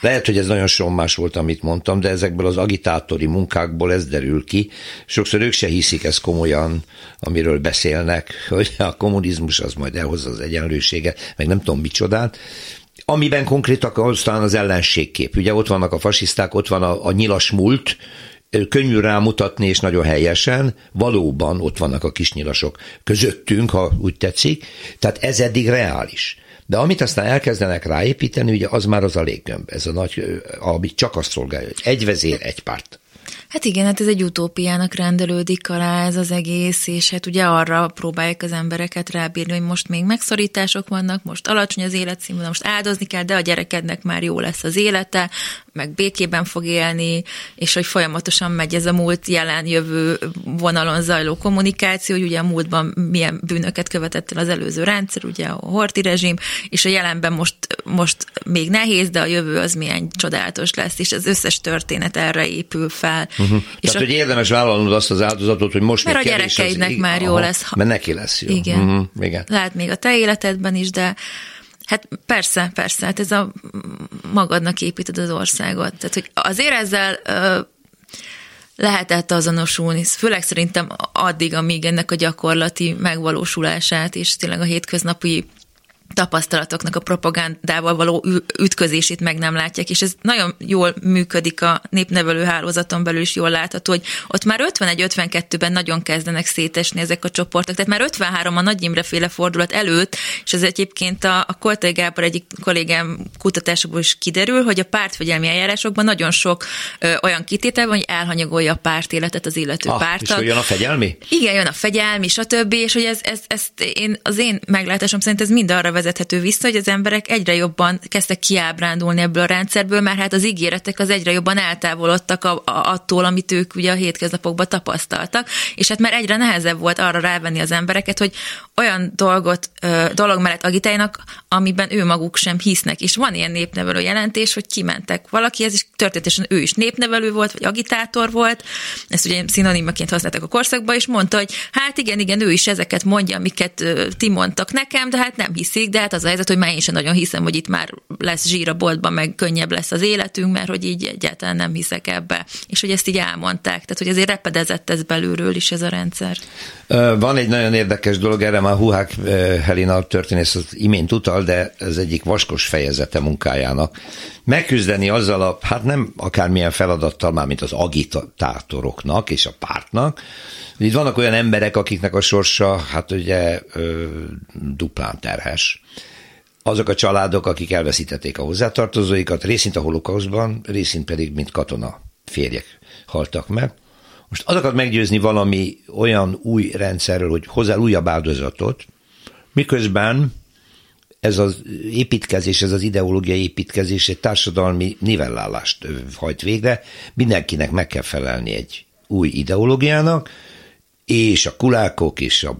Lehet, hogy ez nagyon sommás volt, amit mondtam, de ezekből az agitátori munkákból ez derül ki. Sokszor ők se hiszik ezt komolyan, amiről beszélnek, hogy a kommunizmus az majd elhozza az egyenlőséget, meg nem tudom micsodát, amiben konkrétak aztán az ellenségkép. Ugye ott vannak a fasiszták, ott van a, a nyilas múlt, könnyű rámutatni, és nagyon helyesen, valóban ott vannak a kisnyilasok közöttünk, ha úgy tetszik, tehát ez eddig reális. De amit aztán elkezdenek ráépíteni, ugye az már az a léggömb, ez a nagy, ami csak azt szolgálja, hogy egy vezér, egy párt. Hát igen, hát ez egy utópiának rendelődik alá ez az egész, és hát ugye arra próbálják az embereket rábírni, hogy most még megszorítások vannak, most alacsony az életszínvonal, most áldozni kell, de a gyerekednek már jó lesz az élete, meg békében fog élni, és hogy folyamatosan megy ez a múlt jelen jövő vonalon zajló kommunikáció, hogy ugye a múltban milyen bűnöket követett el az előző rendszer, ugye a horti rezsim, és a jelenben most, most még nehéz, de a jövő az milyen csodálatos lesz, és az összes történet erre épül fel. Uh-huh. És Tehát, a... hogy érdemes vállalnod azt az áldozatot, hogy most Mert a gyerekeidnek az... már jó Aha, lesz. Mert neki lesz jó. Igen. Uh-huh. Igen. Lehet még a te életedben is, de Hát persze, persze, hát ez a magadnak építed az országot. Tehát, hogy azért ezzel ö, lehetett azonosulni, főleg szerintem addig, amíg ennek a gyakorlati megvalósulását és tényleg a hétköznapi tapasztalatoknak a propagandával való ütközését meg nem látják, és ez nagyon jól működik a népnevelő hálózaton belül is jól látható, hogy ott már 51-52-ben nagyon kezdenek szétesni ezek a csoportok, tehát már 53 a Nagy Imre féle fordulat előtt, és ez egyébként a, a Koltai Gábor egyik kollégám kutatásokból is kiderül, hogy a pártfegyelmi eljárásokban nagyon sok ö, olyan kitétel van, hogy elhanyagolja a párt életet az illető ah, pártag. És jön a fegyelmi? Igen, jön a fegyelmi, stb. És hogy ez, ez, ezt én, az én meglátásom szerint ez mind arra vezethető vissza, hogy az emberek egyre jobban kezdtek kiábrándulni ebből a rendszerből, mert hát az ígéretek az egyre jobban eltávolodtak a, a, attól, amit ők ugye a hétköznapokban tapasztaltak, és hát már egyre nehezebb volt arra rávenni az embereket, hogy olyan dolgot, dolog mellett agitáljanak, amiben ő maguk sem hisznek. És van ilyen népnevelő jelentés, hogy kimentek valaki, ez is történetesen ő is népnevelő volt, vagy agitátor volt, ezt ugye szinonimaként használtak a korszakban, és mondta, hogy hát igen, igen, ő is ezeket mondja, amiket ti mondtak nekem, de hát nem hiszik, de hát az a helyzet, hogy már én sem nagyon hiszem, hogy itt már lesz zsír a boltban, meg könnyebb lesz az életünk, mert hogy így egyáltalán nem hiszek ebbe. És hogy ezt így elmondták. Tehát, hogy azért repedezett ez belülről is ez a rendszer. Van egy nagyon érdekes dolog, erre már Huhák Helena történész az imént utal, de ez egyik vaskos fejezete munkájának. Megküzdeni azzal a, hát nem akármilyen feladattal már, mint az agitátoroknak és a pártnak, itt vannak olyan emberek, akiknek a sorsa, hát ugye ö, duplán terhes. Azok a családok, akik elveszítették a hozzátartozóikat, részint a holokauszban, részint pedig, mint katona férjek haltak meg. Most azokat meggyőzni valami olyan új rendszerről, hogy hozzá újabb áldozatot, miközben ez az építkezés, ez az ideológiai építkezés egy társadalmi nivellálást hajt végre, mindenkinek meg kell felelni egy új ideológiának, és a kulákok és a,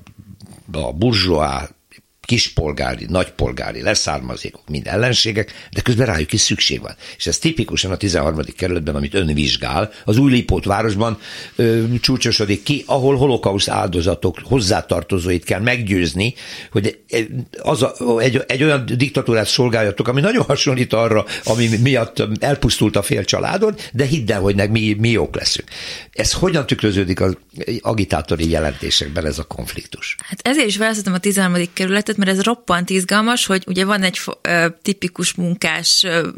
a burzsóá kispolgári, nagypolgári leszármazékok, mind ellenségek, de közben rájuk is szükség van. És ez tipikusan a 13. kerületben, amit ön vizsgál, az új Lipót városban ö, csúcsosodik ki, ahol holokauszt áldozatok hozzátartozóit kell meggyőzni, hogy az a, egy, egy olyan diktatúrát szolgáljatok, ami nagyon hasonlít arra, ami miatt elpusztult a fél családod, de hidd el, hogy mi, mi jók leszünk. Ez hogyan tükröződik az agitátori jelentésekben ez a konfliktus? Hát ezért is választottam a 13. kerületet, mert ez roppant izgalmas, hogy ugye van egy ö, tipikus munkás ö,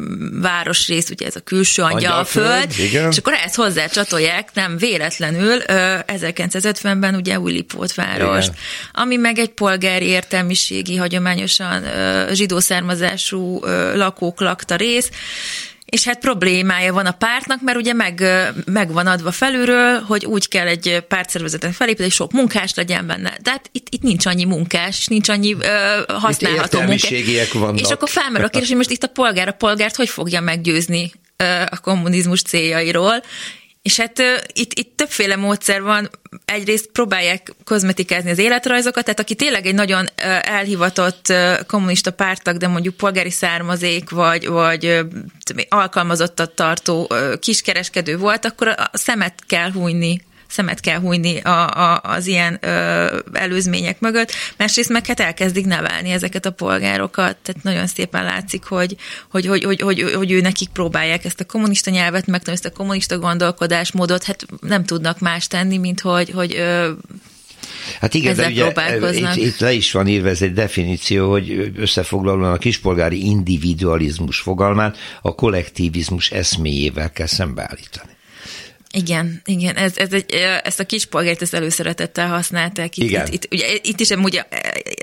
városrész, ugye ez a külső angyalföld, és akkor ezt hozzá csatolják, nem véletlenül, ö, 1950-ben ugye új Lipót város, igen. ami meg egy polgári értelmiségi, hagyományosan ö, zsidó származású ö, lakók lakta rész, és hát problémája van a pártnak, mert ugye meg, meg van adva felülről, hogy úgy kell egy pártszervezetet felépíteni, sok munkás legyen benne. De hát itt, itt nincs annyi munkás, nincs annyi uh, használható munkás. Vannak. És akkor felmerül a kérdés, hogy most itt a polgár a polgárt hogy fogja meggyőzni a kommunizmus céljairól, és hát uh, itt, itt többféle módszer van. Egyrészt próbálják kozmetikázni az életrajzokat, tehát aki tényleg egy nagyon uh, elhivatott uh, kommunista pártag, de mondjuk polgári származék, vagy, vagy alkalmazottat tartó kiskereskedő volt, akkor a szemet kell hújni szemet kell hújni a, a, az ilyen ö, előzmények mögött, másrészt meg hát elkezdik nevelni ezeket a polgárokat, tehát nagyon szépen látszik, hogy, hogy, hogy, hogy, hogy, hogy ő nekik próbálják ezt a kommunista nyelvet megtanulni, ezt a kommunista gondolkodásmódot, hát nem tudnak más tenni, mint hogy, hogy ö, Hát igen, de ugye itt, itt le is van írva ez egy definíció, hogy összefoglalóan a kispolgári individualizmus fogalmát a kollektivizmus eszméjével kell szembeállítani. Igen, igen, ez, ez egy, ezt a kis polgárt ezt előszeretettel használták. Itt, igen. Itt, itt, ugye, itt is ugye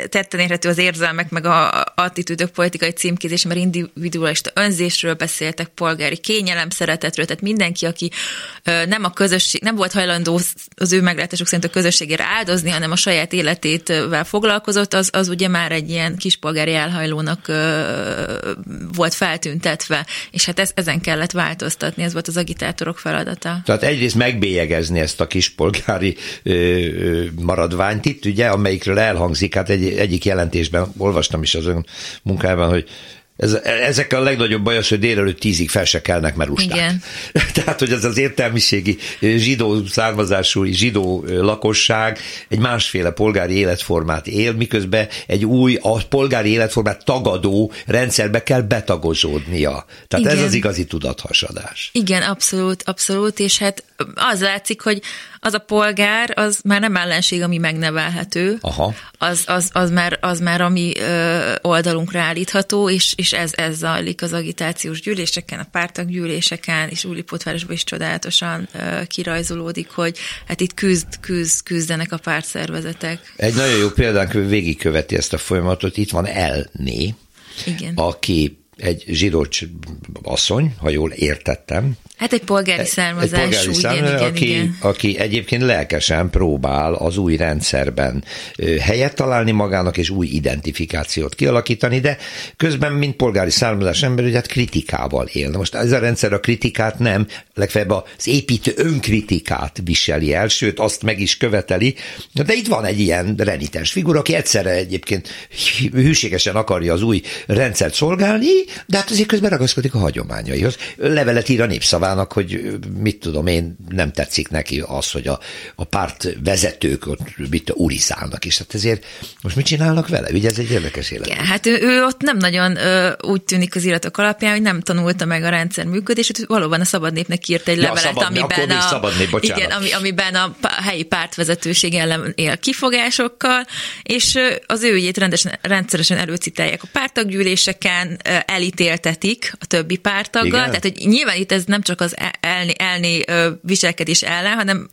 tetten érhető az érzelmek, meg a attitűdök politikai címkézés, mert individualista önzésről beszéltek, polgári kényelem, szeretetről, tehát mindenki, aki nem a közösség, nem volt hajlandó az ő meglátások szerint a közösségére áldozni, hanem a saját életével foglalkozott, az, az ugye már egy ilyen kispolgári elhajlónak volt feltüntetve, és hát ez, ezen kellett változtatni, ez volt az agitátorok feladata. Tehát egyrészt megbélyegezni ezt a kispolgári ö, ö, maradványt itt, ugye, amelyikről elhangzik, hát egy, egyik jelentésben olvastam is az ön munkában, hogy ez, ezekkel a legnagyobb baj az, hogy délelőtt tízig fel se kelnek, mert ustát. Igen. Tehát, hogy ez az értelmiségi zsidó származású zsidó lakosság egy másféle polgári életformát él, miközben egy új, a polgári életformát tagadó rendszerbe kell betagozódnia. Tehát Igen. ez az igazi tudathasadás. Igen, abszolút, abszolút, és hát az látszik, hogy az a polgár, az már nem ellenség, ami megnevelhető, Aha. Az, az, az, már, az már ami ö, oldalunkra állítható, és, és ez, ez zajlik az agitációs gyűléseken, a pártak gyűléseken, és Újlipótvárosban is csodálatosan kirajzolódik, hogy hát itt küzd, küzd, küzdenek a pártszervezetek. Egy nagyon jó példánk végigköveti ezt a folyamatot, itt van Elné, Igen. aki egy zsidó asszony, ha jól értettem, Hát egy polgári származású, egy polgári származású, igen, igen, aki, igen. aki egyébként lelkesen próbál az új rendszerben helyet találni magának, és új identifikációt kialakítani, de közben, mint polgári származás ember, hát kritikával él. Na most ez a rendszer a kritikát nem, legfeljebb az építő önkritikát viseli el, sőt azt meg is követeli, de itt van egy ilyen renitens figura, aki egyszerre egyébként hűségesen akarja az új rendszert szolgálni, de hát azért közben ragaszkodik a hagyományaihoz. Levelet ír a népszavá Orbának, hogy mit tudom én, nem tetszik neki az, hogy a, a párt vezetők ott mit urizálnak, és hát ezért most mit csinálnak vele? Ugye ez egy érdekes élet. Igen, hát ő, ő ott nem nagyon ö, úgy tűnik az iratok alapján, hogy nem tanulta meg a rendszer működését, valóban a szabad népnek írt egy ja, levelet, szabad, amiben a, szabad nép, igen, ami, amiben a helyi pártvezetőség ellen él kifogásokkal, és az ő ügyét rendesen, rendszeresen előcitálják a pártaggyűléseken, elítéltetik a többi pártaggal, igen. tehát hogy nyilván itt ez nem csak az elni, elni viselkedés ellen, hanem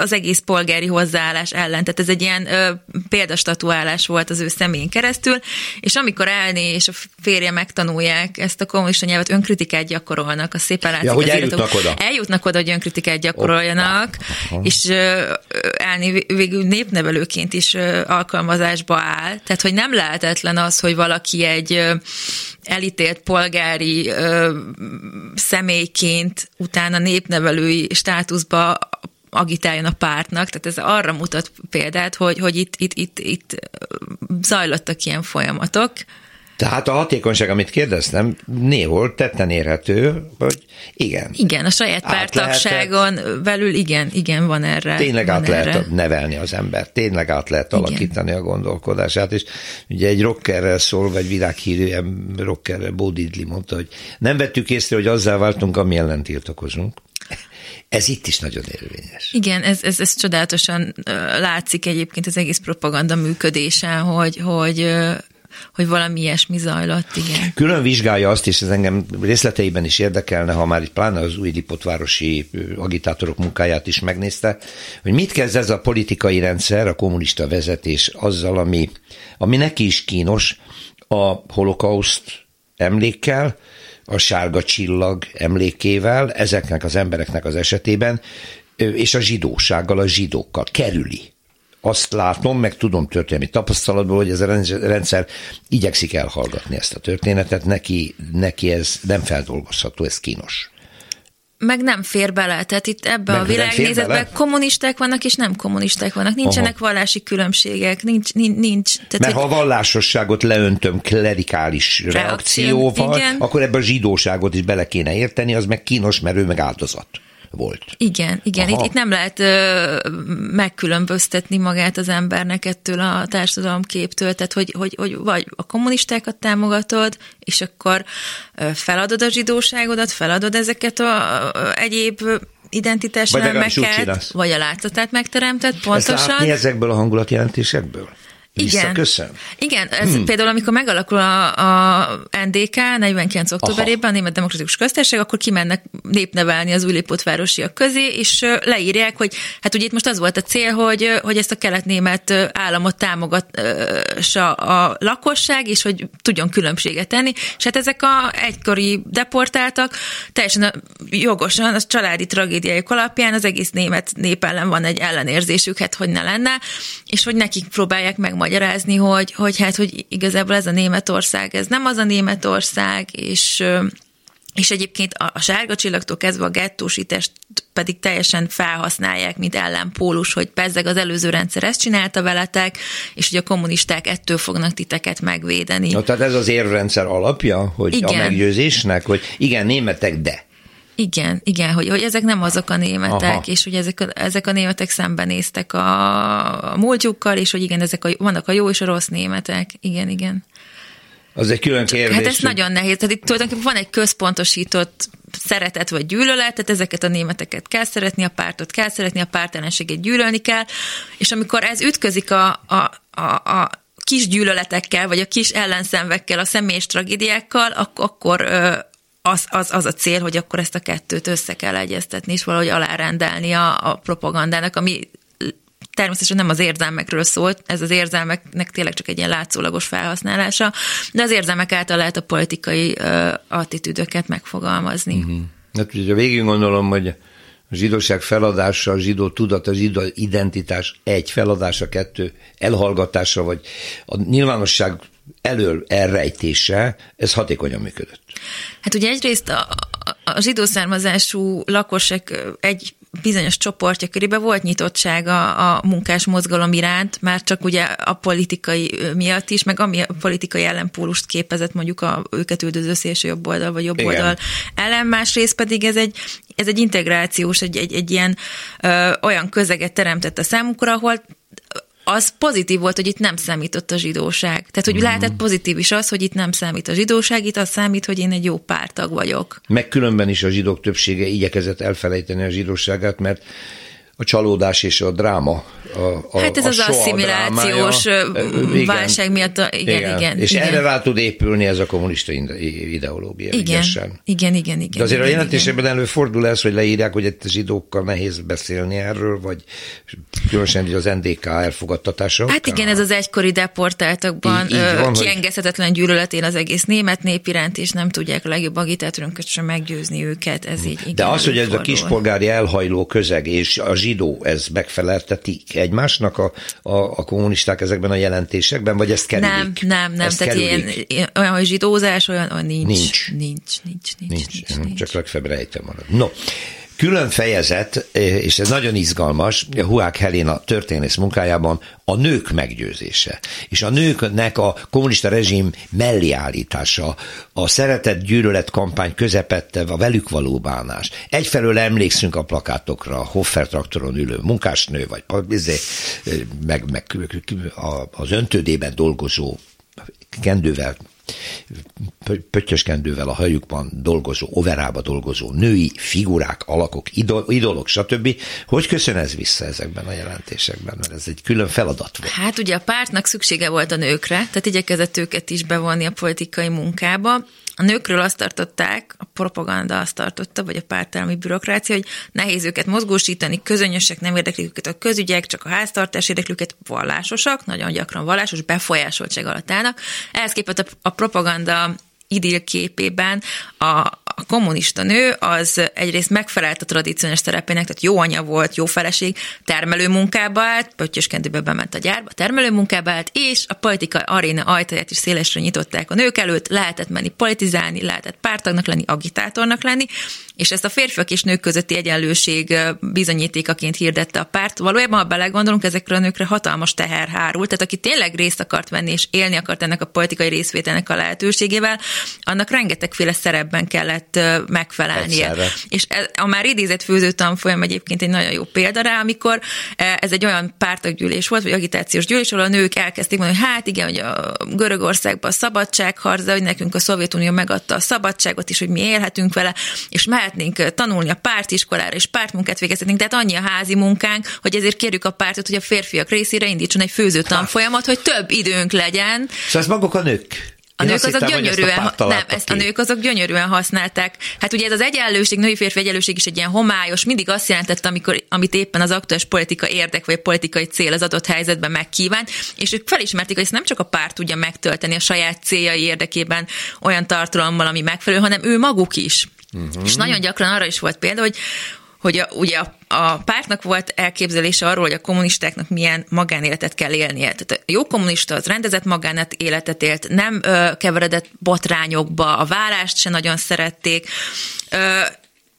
az egész polgári hozzáállás ellen. Tehát ez egy ilyen ö, példastatuálás volt az ő személyén keresztül, és amikor elni és a férje megtanulják ezt a kommunista nyelvet, önkritikát gyakorolnak, a szépen látszik. Ja, hogy eljutnak oda. Eljutnak oda, hogy önkritikát gyakoroljanak, oh, és ö, elni végül népnevelőként is ö, alkalmazásba áll. Tehát, hogy nem lehetetlen az, hogy valaki egy ö, elítélt polgári ö, személyként utána népnevelői státuszba agitáljon a pártnak, tehát ez arra mutat példát, hogy, hogy itt, itt, itt, itt zajlottak ilyen folyamatok, tehát a hatékonyság, amit kérdeztem, néhol tetten érhető, hogy igen. Igen, a saját pártagságon belül igen, igen, van erre. Tényleg van át erre. lehet nevelni az ember, tényleg át lehet Igen. alakítani a gondolkodását, és ugye egy rockerrel szól, vagy világhírű rockerrel, Bo Diddley mondta, hogy nem vettük észre, hogy azzal váltunk, ami ellen tiltakozunk. Ez itt is nagyon érvényes. Igen, ez, ez, ez csodálatosan látszik egyébként az egész propaganda működésen, hogy, hogy, hogy valami ilyesmi zajlott, igen. Külön vizsgálja azt, és ez engem részleteiben is érdekelne, ha már itt pláne az új lipotvárosi agitátorok munkáját is megnézte, hogy mit kezd ez a politikai rendszer, a kommunista vezetés azzal, ami, ami neki is kínos, a holokauszt emlékkel, a sárga csillag emlékével, ezeknek az embereknek az esetében, és a zsidósággal, a zsidókkal kerüli. Azt látom, meg tudom történelmi tapasztalatból, hogy ez a rendszer igyekszik elhallgatni ezt a történetet, neki, neki ez nem feldolgozható, ez kínos. Meg nem fér bele, tehát itt ebbe Meg a bele? kommunisták vannak, és nem kommunisták vannak. Nincsenek Aha. vallási különbségek, nincs, nincs. Tehát, Mert ha hogy- a vallásosságot leöntöm klerikális Reakció, reakcióval, igen. akkor ebbe a zsidóságot is bele kéne érteni, az meg kínos, mert ő meg áldozat volt. Igen, igen. Aha. Itt, itt nem lehet ö, megkülönböztetni magát az embernek ettől a társadalomképtől, tehát hogy, hogy, hogy vagy a kommunistákat támogatod, és akkor feladod a zsidóságodat, feladod ezeket a, a egyéb identitás Vagy vagy a látszatát megteremted, Ezt pontosan. látni ezekből a hangulatjelentésekből? Visszaköszön? Igen, ez hmm. például amikor megalakul a, a NDK 49. októberében, a Német Demokratikus Köztársaság, akkor kimennek népnevelni az újlépótvárosiak közé, és leírják, hogy hát ugye itt most az volt a cél, hogy, hogy ezt a kelet-német államot támogassa a lakosság, és hogy tudjon különbséget tenni, és hát ezek a egykori deportáltak teljesen jogosan, az családi tragédiájuk alapján az egész német nép ellen van egy ellenérzésük, hát hogy ne lenne, és hogy nekik próbálják megmagyarázni, hogy, hogy hát, hogy igazából ez a Németország, ez nem az a Németország, és és egyébként a, a sárga csillagtól kezdve a gettósítást pedig teljesen felhasználják, mint ellenpólus, hogy pezzeg az előző rendszer ezt csinálta veletek, és hogy a kommunisták ettől fognak titeket megvédeni. No, tehát ez az érvrendszer alapja, hogy Igen. a meggyőzésnek, hogy igen, németek, de. Igen, igen, hogy, hogy ezek nem azok a németek, Aha. És hogy ezek ezek a németek szembenéztek a, a múltjukkal, és hogy igen, ezek a, vannak a jó és a rossz németek. Igen, igen. Az egy külön kérdés. Hát ez hogy- nagyon nehéz. Tehát itt tulajdonképpen van egy központosított szeretet vagy gyűlölet, tehát ezeket a németeket kell szeretni, a pártot kell szeretni, a pártellenséget gyűlölni kell, és amikor ez ütközik a, a, a, a kis gyűlöletekkel, vagy a kis ellenszenvekkel, a személyes tragédiákkal, ak- akkor az, az, az a cél, hogy akkor ezt a kettőt össze kell egyeztetni, és valahogy alárendelni a, a propagandának, ami természetesen nem az érzelmekről szólt, ez az érzelmeknek tényleg csak egy ilyen látszólagos felhasználása, de az érzelmek által lehet a politikai uh, attitűdöket megfogalmazni. Uh-huh. Hát, hogyha végig gondolom, hogy a zsidóság feladása, a zsidó tudat, a zsidó identitás egy, feladása kettő, elhallgatása, vagy a nyilvánosság elől elrejtése, ez hatékonyan működött. Hát ugye egyrészt a, a, a zsidó származású lakosság ö, egy bizonyos csoportja körében volt nyitottsága a munkás mozgalom iránt, már csak ugye a politikai miatt is, meg ami a politikai ellenpólust képezett mondjuk a őket üldöző szélső jobb oldal vagy jobb Igen. oldal ellen, másrészt pedig ez egy, ez egy integrációs, egy, egy, egy ilyen ö, olyan közeget teremtett a számukra, ahol az pozitív volt, hogy itt nem számított a zsidóság. Tehát, hogy mm. lehetett pozitív is az, hogy itt nem számít a zsidóság, itt az számít, hogy én egy jó pártag vagyok. Meg különben is a zsidók többsége igyekezett elfelejteni a zsidóságát, mert a csalódás és a dráma. A, a, Hát ez a az asszimilációs drámája. ö, Igen. válság miatt, a, igen, igen. igen És igen. erre rá tud épülni ez a kommunista ide- ideológia. igen, ügyesen. igen, igen, igen. De azért igen, a jelentésekben előfordul ez, hogy leírják, hogy itt zsidókkal nehéz beszélni erről, vagy különösen így az NDK elfogadtatása. Hát igen, ez az egykori deportáltakban Így- így van, hogy- kiengedhetetlen gyűlöletén az egész német nép iránt, és nem tudják a legjobb agitátorunkat sem meggyőzni őket. Ez így igen, De az, hogy ez a előfordul. kispolgári elhajló közeg és a zsidó, ez megfeleltetik egymásnak a, a, a kommunisták ezekben a jelentésekben, vagy ezt kerülik? Nem, nem, nem. Ezt Tehát kerülik? ilyen, olyan, hogy zsidózás, olyan, olyan nincs. Nincs. Nincs, nincs, nincs, nincs, Nincs, nincs, nincs, nincs. csak legfeljebb rejtve marad. No, külön fejezet, és ez nagyon izgalmas, Huák Helena történész munkájában a nők meggyőzése. És a nőknek a kommunista rezsim melléállítása, a szeretett gyűlölet kampány közepette, a velük való bánás. Egyfelől emlékszünk a plakátokra, a Hoffer traktoron ülő munkásnő, vagy izé, meg, meg az öntődében dolgozó kendővel pöttyöskendővel a hajukban dolgozó, overába dolgozó női figurák, alakok, idol, idolok, stb. Hogy köszön ez vissza ezekben a jelentésekben? Mert ez egy külön feladat volt. Hát ugye a pártnak szüksége volt a nőkre, tehát igyekezett őket is bevonni a politikai munkába. A nőkről azt tartották, a propaganda azt tartotta, vagy a pártállami bürokrácia, hogy nehéz őket mozgósítani, közönösek, nem érdeklik őket a közügyek, csak a háztartás érdekli őket, vallásosak, nagyon gyakran vallásos, befolyásoltság alatt állnak. Ehhez képest a propaganda idill képében a, a kommunista nő az egyrészt megfelelt a tradíciós szerepének, tehát jó anya volt, jó feleség, termelő munkába állt, pöttyöskendőbe bement a gyárba, termelő munkába állt, és a politika aréna ajtaját is szélesre nyitották a nők előtt, lehetett menni politizálni, lehetett pártagnak lenni, agitátornak lenni, és ezt a férfiak és nők közötti egyenlőség bizonyítékaként hirdette a párt. Valójában, ha belegondolunk, ezekre a nőkre hatalmas teher hárult, tehát aki tényleg részt akart venni és élni akart ennek a politikai részvételnek a lehetőségével, annak rengetegféle szerepben kellett megfelelnie. Egyszerre. És a már idézett főzőtanfolyam egyébként egy nagyon jó példa rá, amikor ez egy olyan pártaggyűlés volt, vagy agitációs gyűlés, ahol a nők elkezdték mondani, hogy hát igen, hogy a Görögországban a szabadságharc, de hogy nekünk a Szovjetunió megadta a szabadságot is, hogy mi élhetünk vele, és mehetnénk tanulni a pártiskolára, és pártmunkát végezhetnénk, tehát annyi a házi munkánk, hogy ezért kérjük a pártot, hogy a férfiak részére indítson egy főzőtanfolyamat, hogy több időnk legyen. Szóval ez maguk a nők a nők azok gyönyörűen, nem, ezt a nők azok gyönyörűen használták. Hát ugye ez az egyenlőség, női férfi egyenlőség is egy ilyen homályos, mindig azt jelentette, amikor, amit éppen az aktuális politika érdek, vagy a politikai cél az adott helyzetben megkívánt, és ők felismerték, hogy ezt nem csak a párt tudja megtölteni a saját céljai érdekében olyan tartalommal, ami megfelelő, hanem ő maguk is. Uh-huh. És nagyon gyakran arra is volt példa, hogy, hogy a, ugye a, a pártnak volt elképzelése arról, hogy a kommunistáknak milyen magánéletet kell élnie. Tehát a jó kommunista az rendezett magánét életet élt, nem ö, keveredett botrányokba, a várást se nagyon szerették, ö,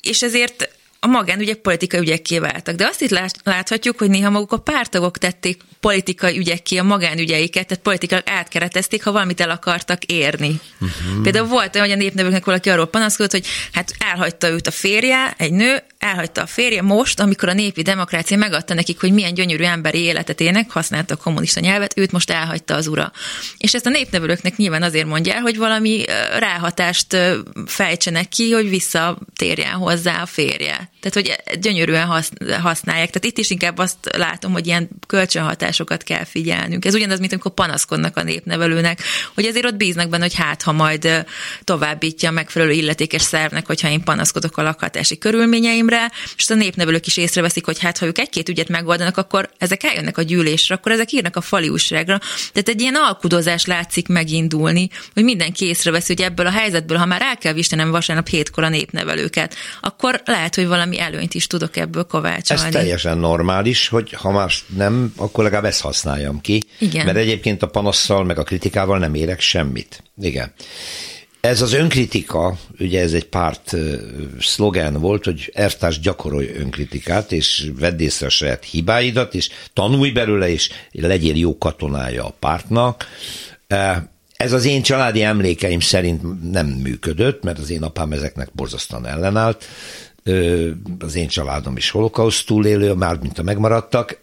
és ezért a magánügyek politikai ügyekké váltak. De azt itt láthatjuk, hogy néha maguk a pártagok tették politikai ügyekké a magánügyeiket, tehát politikailag átkeretezték, ha valamit el akartak érni. Uh-huh. Például volt olyan, hogy a népnevőknek valaki arról panaszkodott, hogy hát elhagyta őt a férje, egy nő, elhagyta a férje most, amikor a népi demokrácia megadta nekik, hogy milyen gyönyörű emberi életet ének, használta a kommunista nyelvet, őt most elhagyta az ura. És ezt a népnevelőknek nyilván azért mondja hogy valami ráhatást fejtsenek ki, hogy visszatérjen hozzá a férje. Tehát, hogy gyönyörűen használják. Tehát itt is inkább azt látom, hogy ilyen kölcsönhatásokat kell figyelnünk. Ez ugyanaz, mint amikor panaszkodnak a népnevelőnek, hogy azért ott bíznak benne, hogy hát, ha majd továbbítja a megfelelő illetékes szervnek, hogyha én panaszkodok a lakhatási körülményeimre, és a népnevelők is észreveszik, hogy hát, ha ők egy-két ügyet megoldanak, akkor ezek eljönnek a gyűlésre, akkor ezek írnak a fali újságra. Tehát egy ilyen alkudozás látszik megindulni, hogy mindenki észreveszi, hogy ebből a helyzetből, ha már el kell vistenem vasárnap hétkor a népnevelőket, akkor lehet, hogy valami valami előnyt is tudok ebből kovácsolni. Ez teljesen normális, hogy ha más nem, akkor legalább ezt használjam ki. Igen. Mert egyébként a panasszal, meg a kritikával nem érek semmit. Igen. Ez az önkritika, ugye ez egy párt szlogen volt, hogy ertárs gyakorolj önkritikát, és vedd észre a saját hibáidat, és tanulj belőle, és legyél jó katonája a pártnak. Ez az én családi emlékeim szerint nem működött, mert az én apám ezeknek borzasztóan ellenállt az én családom is holokauszt túlélő, már mint a megmaradtak,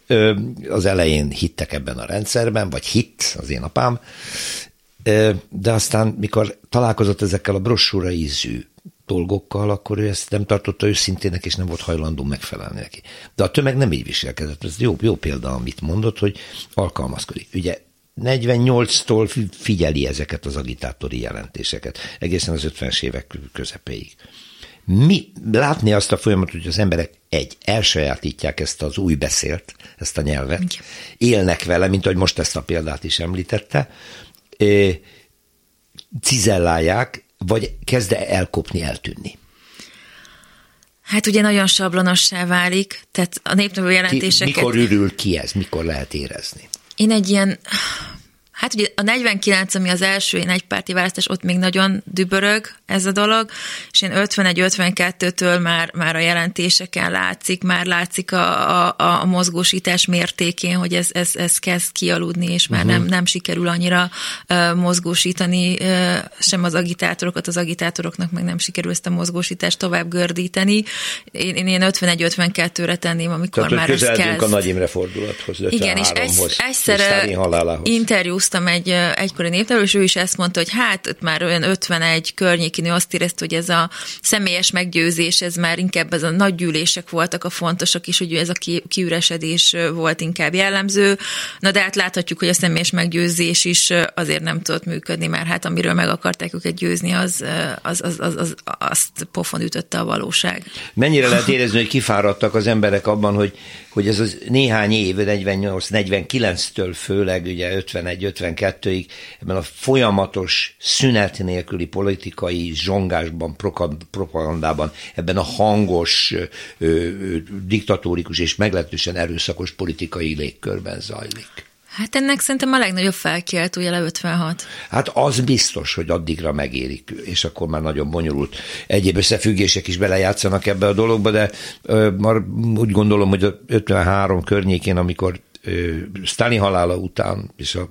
az elején hittek ebben a rendszerben, vagy hitt az én apám, de aztán, mikor találkozott ezekkel a brossúra ízű dolgokkal, akkor ő ezt nem tartotta őszintének, és nem volt hajlandó megfelelni neki. De a tömeg nem így viselkedett. Ez jó, jó példa, amit mondott, hogy alkalmazkodik. Ugye 48-tól figyeli ezeket az agitátori jelentéseket, egészen az 50-es évek közepéig mi, látni azt a folyamatot, hogy az emberek egy, elsajátítják ezt az új beszélt, ezt a nyelvet, Igen. élnek vele, mint ahogy most ezt a példát is említette, cizellálják, vagy kezd elkopni, eltűnni? Hát ugye nagyon sablonossá válik, tehát a népnövő jelentéseket... Ki, mikor ürül ki ez, mikor lehet érezni? Én egy ilyen Hát ugye a 49, ami az első én egypárti választás, ott még nagyon dübörög ez a dolog, és én 51-52-től már, már a jelentéseken látszik, már látszik a, a, a mozgósítás mértékén, hogy ez, ez, ez kezd kialudni, és már uh-huh. nem, nem sikerül annyira uh, mozgósítani uh, sem az agitátorokat, az agitátoroknak meg nem sikerül ezt a mozgósítást tovább gördíteni. Én, én ilyen 51-52-re tenném, amikor Tehát, már ez kezd. a Nagy Imre fordulathoz, Igen, és egyszer interjúztam egy egykori népnevelő, és ő is ezt mondta, hogy hát már olyan 51 környékén ő azt érezte, hogy ez a személyes meggyőzés, ez már inkább ez a nagy gyűlések voltak a fontosak, és hogy ez a kiüresedés volt inkább jellemző. Na de hát láthatjuk, hogy a személyes meggyőzés is azért nem tudott működni, mert hát amiről meg akarták őket győzni, az, az, az, az, az azt pofon ütötte a valóság. Mennyire lehet érezni, hogy kifáradtak az emberek abban, hogy, hogy ez az néhány év, 48-49-től főleg, ugye 51-52-ig, ebben a folyamatos szünet nélküli politikai zsongásban, propagandában, ebben a hangos, diktatórikus és meglehetősen erőszakos politikai légkörben zajlik. Hát ennek szerintem a legnagyobb felkiáltója le 56. Hát az biztos, hogy addigra megérik, és akkor már nagyon bonyolult egyéb összefüggések is belejátszanak ebbe a dologba, de ö, már úgy gondolom, hogy a 53 környékén, amikor Stalin halála után, és a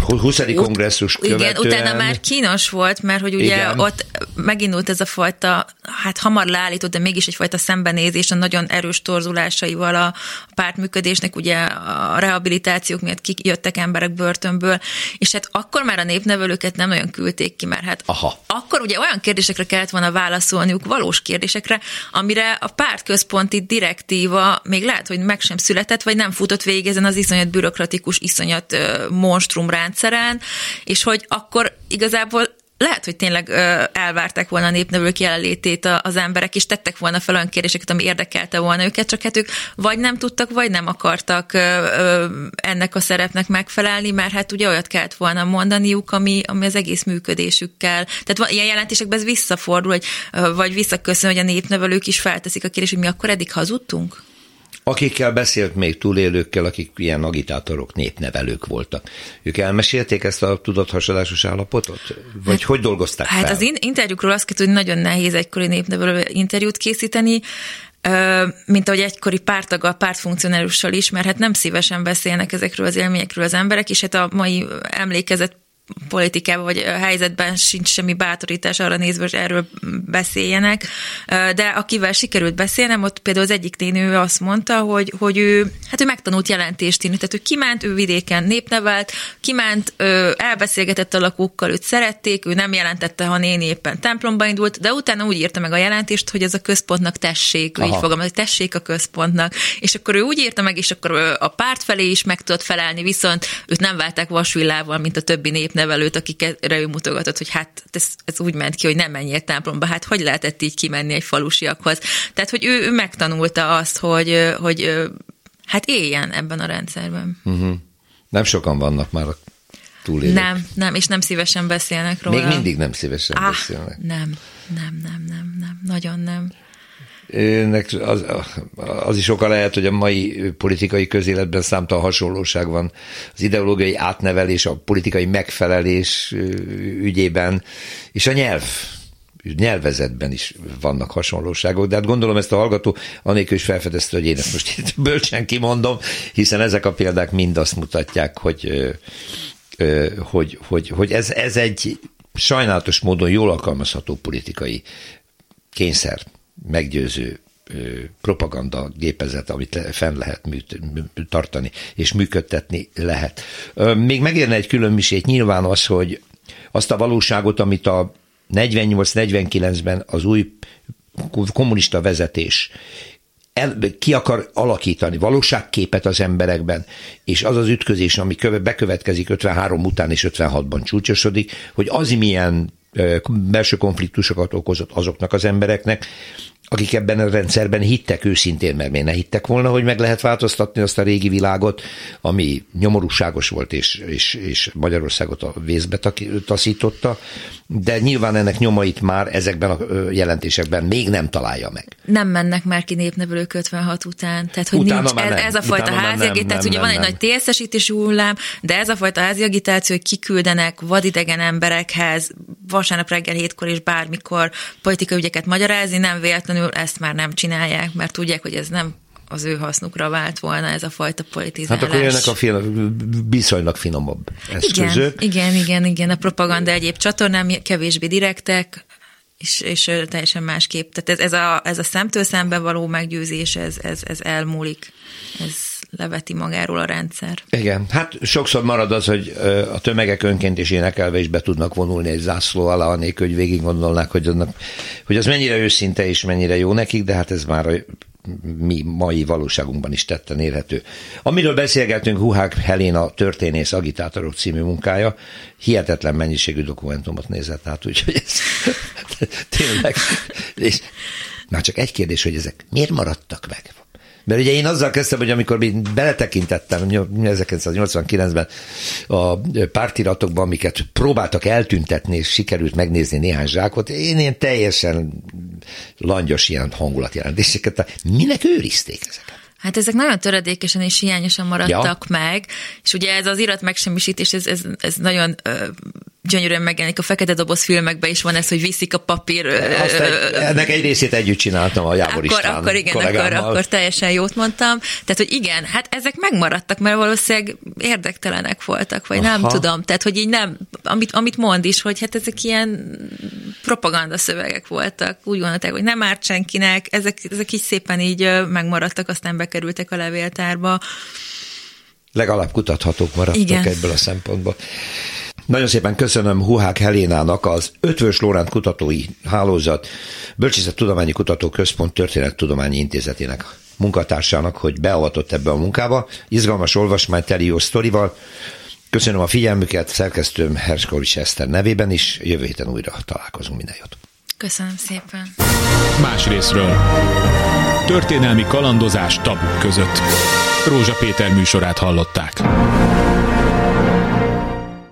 20. kongresszus követően. Igen, utána már kínos volt, mert hogy ugye igen. ott megindult ez a fajta, hát hamar leállított, de mégis egyfajta szembenézés a nagyon erős torzulásaival a pártműködésnek, ugye a rehabilitációk miatt kijöttek emberek börtönből, és hát akkor már a népnevelőket nem olyan küldték ki, mert hát Aha. akkor ugye olyan kérdésekre kellett volna válaszolniuk, valós kérdésekre, amire a pártközponti direktíva még lehet, hogy meg sem született, vagy nem futott végig ezen az iszonyat bürokratikus, iszonyat monstrum rendszeren, és hogy akkor igazából lehet, hogy tényleg elvárták volna a népnevők jelenlétét az emberek, és tettek volna fel olyan kérdéseket, ami érdekelte volna őket, csak hát ők vagy nem tudtak, vagy nem akartak ennek a szerepnek megfelelni, mert hát ugye olyat kellett volna mondaniuk, ami, ami az egész működésükkel. Tehát ilyen jelentésekben ez visszafordul, vagy visszaköszön, hogy a népnevelők is felteszik a kérdést, hogy mi akkor eddig hazudtunk? Akikkel beszélt még túlélőkkel, akik ilyen agitátorok, népnevelők voltak. Ők elmesélték ezt a tudathasadásos állapotot? Vagy hát, hogy dolgozták Hát fel? az interjúkról azt kell, hogy nagyon nehéz egykori népnevelő interjút készíteni, mint ahogy egykori pártaggal, pártfunkcionárussal is, mert hát nem szívesen beszélnek ezekről az élményekről az emberek, és hát a mai emlékezet politikában vagy helyzetben sincs semmi bátorítás arra nézve, hogy erről beszéljenek, de akivel sikerült beszélnem, ott például az egyik nénő azt mondta, hogy, hogy ő, hát ő megtanult jelentést írni, tehát ő kiment, ő vidéken népnevelt, kiment, elbeszélgetett a lakókkal, őt szerették, ő nem jelentette, ha néni éppen templomba indult, de utána úgy írta meg a jelentést, hogy ez a központnak tessék, ő így fogalmaz, hogy tessék a központnak, és akkor ő úgy írta meg, és akkor a párt felé is meg tudott felelni, viszont őt nem válták vasvillával, mint a többi nép nevelőt, akikre ő mutogatott, hogy hát ez, ez úgy ment ki, hogy nem menjél templomba, hát hogy lehetett így kimenni egy falusiakhoz. Tehát, hogy ő, ő megtanulta azt, hogy, hogy hát éljen ebben a rendszerben. Uh-huh. Nem sokan vannak már a túlélők. Nem, nem, és nem szívesen beszélnek róla. Még mindig nem szívesen ah, beszélnek. Nem, nem, nem, nem, nem, nagyon nem az, az is oka lehet, hogy a mai politikai közéletben számtalan hasonlóság van. Az ideológiai átnevelés, a politikai megfelelés ügyében, és a nyelv nyelvezetben is vannak hasonlóságok, de hát gondolom ezt a hallgató anélkül is felfedezte, hogy én ezt most itt bölcsen kimondom, hiszen ezek a példák mind azt mutatják, hogy, hogy, hogy, hogy ez, ez egy sajnálatos módon jól alkalmazható politikai kényszer meggyőző propaganda gépezet, amit fenn lehet műt, tartani, és működtetni lehet. Még megérne egy külön misét nyilván az, hogy azt a valóságot, amit a 48-49-ben az új kommunista vezetés el, ki akar alakítani valóságképet az emberekben, és az az ütközés, ami köve, bekövetkezik 53 után és 56-ban csúcsosodik, hogy az milyen belső konfliktusokat okozott azoknak az embereknek, akik ebben a rendszerben hittek őszintén, mert miért ne hittek volna, hogy meg lehet változtatni azt a régi világot, ami nyomorúságos volt, és, és, és Magyarországot a vészbe taszította, de nyilván ennek nyomait már ezekben a jelentésekben még nem találja meg. Nem mennek már ki népnevelők 56 után, tehát hogy Utána nincs, ez, ez a fajta háziagitáció, ugye van egy nagy térszesítési hullám, de ez a fajta háziagitáció, hogy kiküldenek vadidegen emberekhez vasárnap reggel hétkor és bármikor politikai ügyeket magyarázni, nem véletlenül ezt már nem csinálják, mert tudják, hogy ez nem az ő hasznukra vált volna ez a fajta politizálás. Hát akkor jönnek a finom, viszonylag finomabb eszközök. Igen, igen, igen, igen. A propaganda egyéb csatornám kevésbé direktek, és, és teljesen másképp. Tehát ez, ez, a, ez a szemtől szembe való meggyőzés, ez, ez, ez elmúlik. Ez leveti magáról a rendszer. Igen, hát sokszor marad az, hogy a tömegek önként és énekelve is be tudnak vonulni egy zászló alá, anélkül, hogy végig gondolnák, hogy, annak, hogy az mennyire őszinte és mennyire jó nekik, de hát ez már a mi mai valóságunkban is tetten érhető. Amiről beszélgetünk, Huhák Helena történész agitátorok című munkája, hihetetlen mennyiségű dokumentumot nézett át, úgyhogy ez tényleg. És már csak egy kérdés, hogy ezek miért maradtak meg? Mert ugye én azzal kezdtem, hogy amikor beletekintettem 1989-ben a pártiratokban, amiket próbáltak eltüntetni, és sikerült megnézni néhány zsákot, én ilyen teljesen langyos ilyen hangulatjelentéseket, minek őrizték ezeket? Hát ezek nagyon töredékesen és hiányosan maradtak ja. meg, és ugye ez az irat megsemmisítés, ez, ez, ez nagyon ö, gyönyörűen megjelenik a fekete doboz filmekben is van ez, hogy viszik a papír. Azt egy, ennek egy részét együtt csináltam a Jábor akkor, akkor igen, akkor, akkor teljesen jót mondtam. Tehát, hogy igen, hát ezek megmaradtak, mert valószínűleg érdektelenek voltak, vagy Aha. nem tudom. Tehát, hogy így nem, amit, amit mond is, hogy hát ezek ilyen propaganda szövegek voltak. Úgy gondolták, hogy nem árt senkinek, ezek, ezek így szépen így megmaradtak, aztán bekerültek a levéltárba. Legalább kutathatók maradtak Igen. ebből a szempontból. Nagyon szépen köszönöm Huhák Helénának az Ötvös Lóránt Kutatói Hálózat Bölcsészettudományi Kutatóközpont Történettudományi Intézetének munkatársának, hogy beavatott ebbe a munkába. Izgalmas olvasmány teli jó sztorival. Köszönöm a figyelmüket, szerkesztőm Herskovics Eszter nevében is. Jövő héten újra találkozunk. Minden jót! Köszönöm szépen! Más részről. Történelmi kalandozás tabuk között. Rózsa Péter műsorát hallották.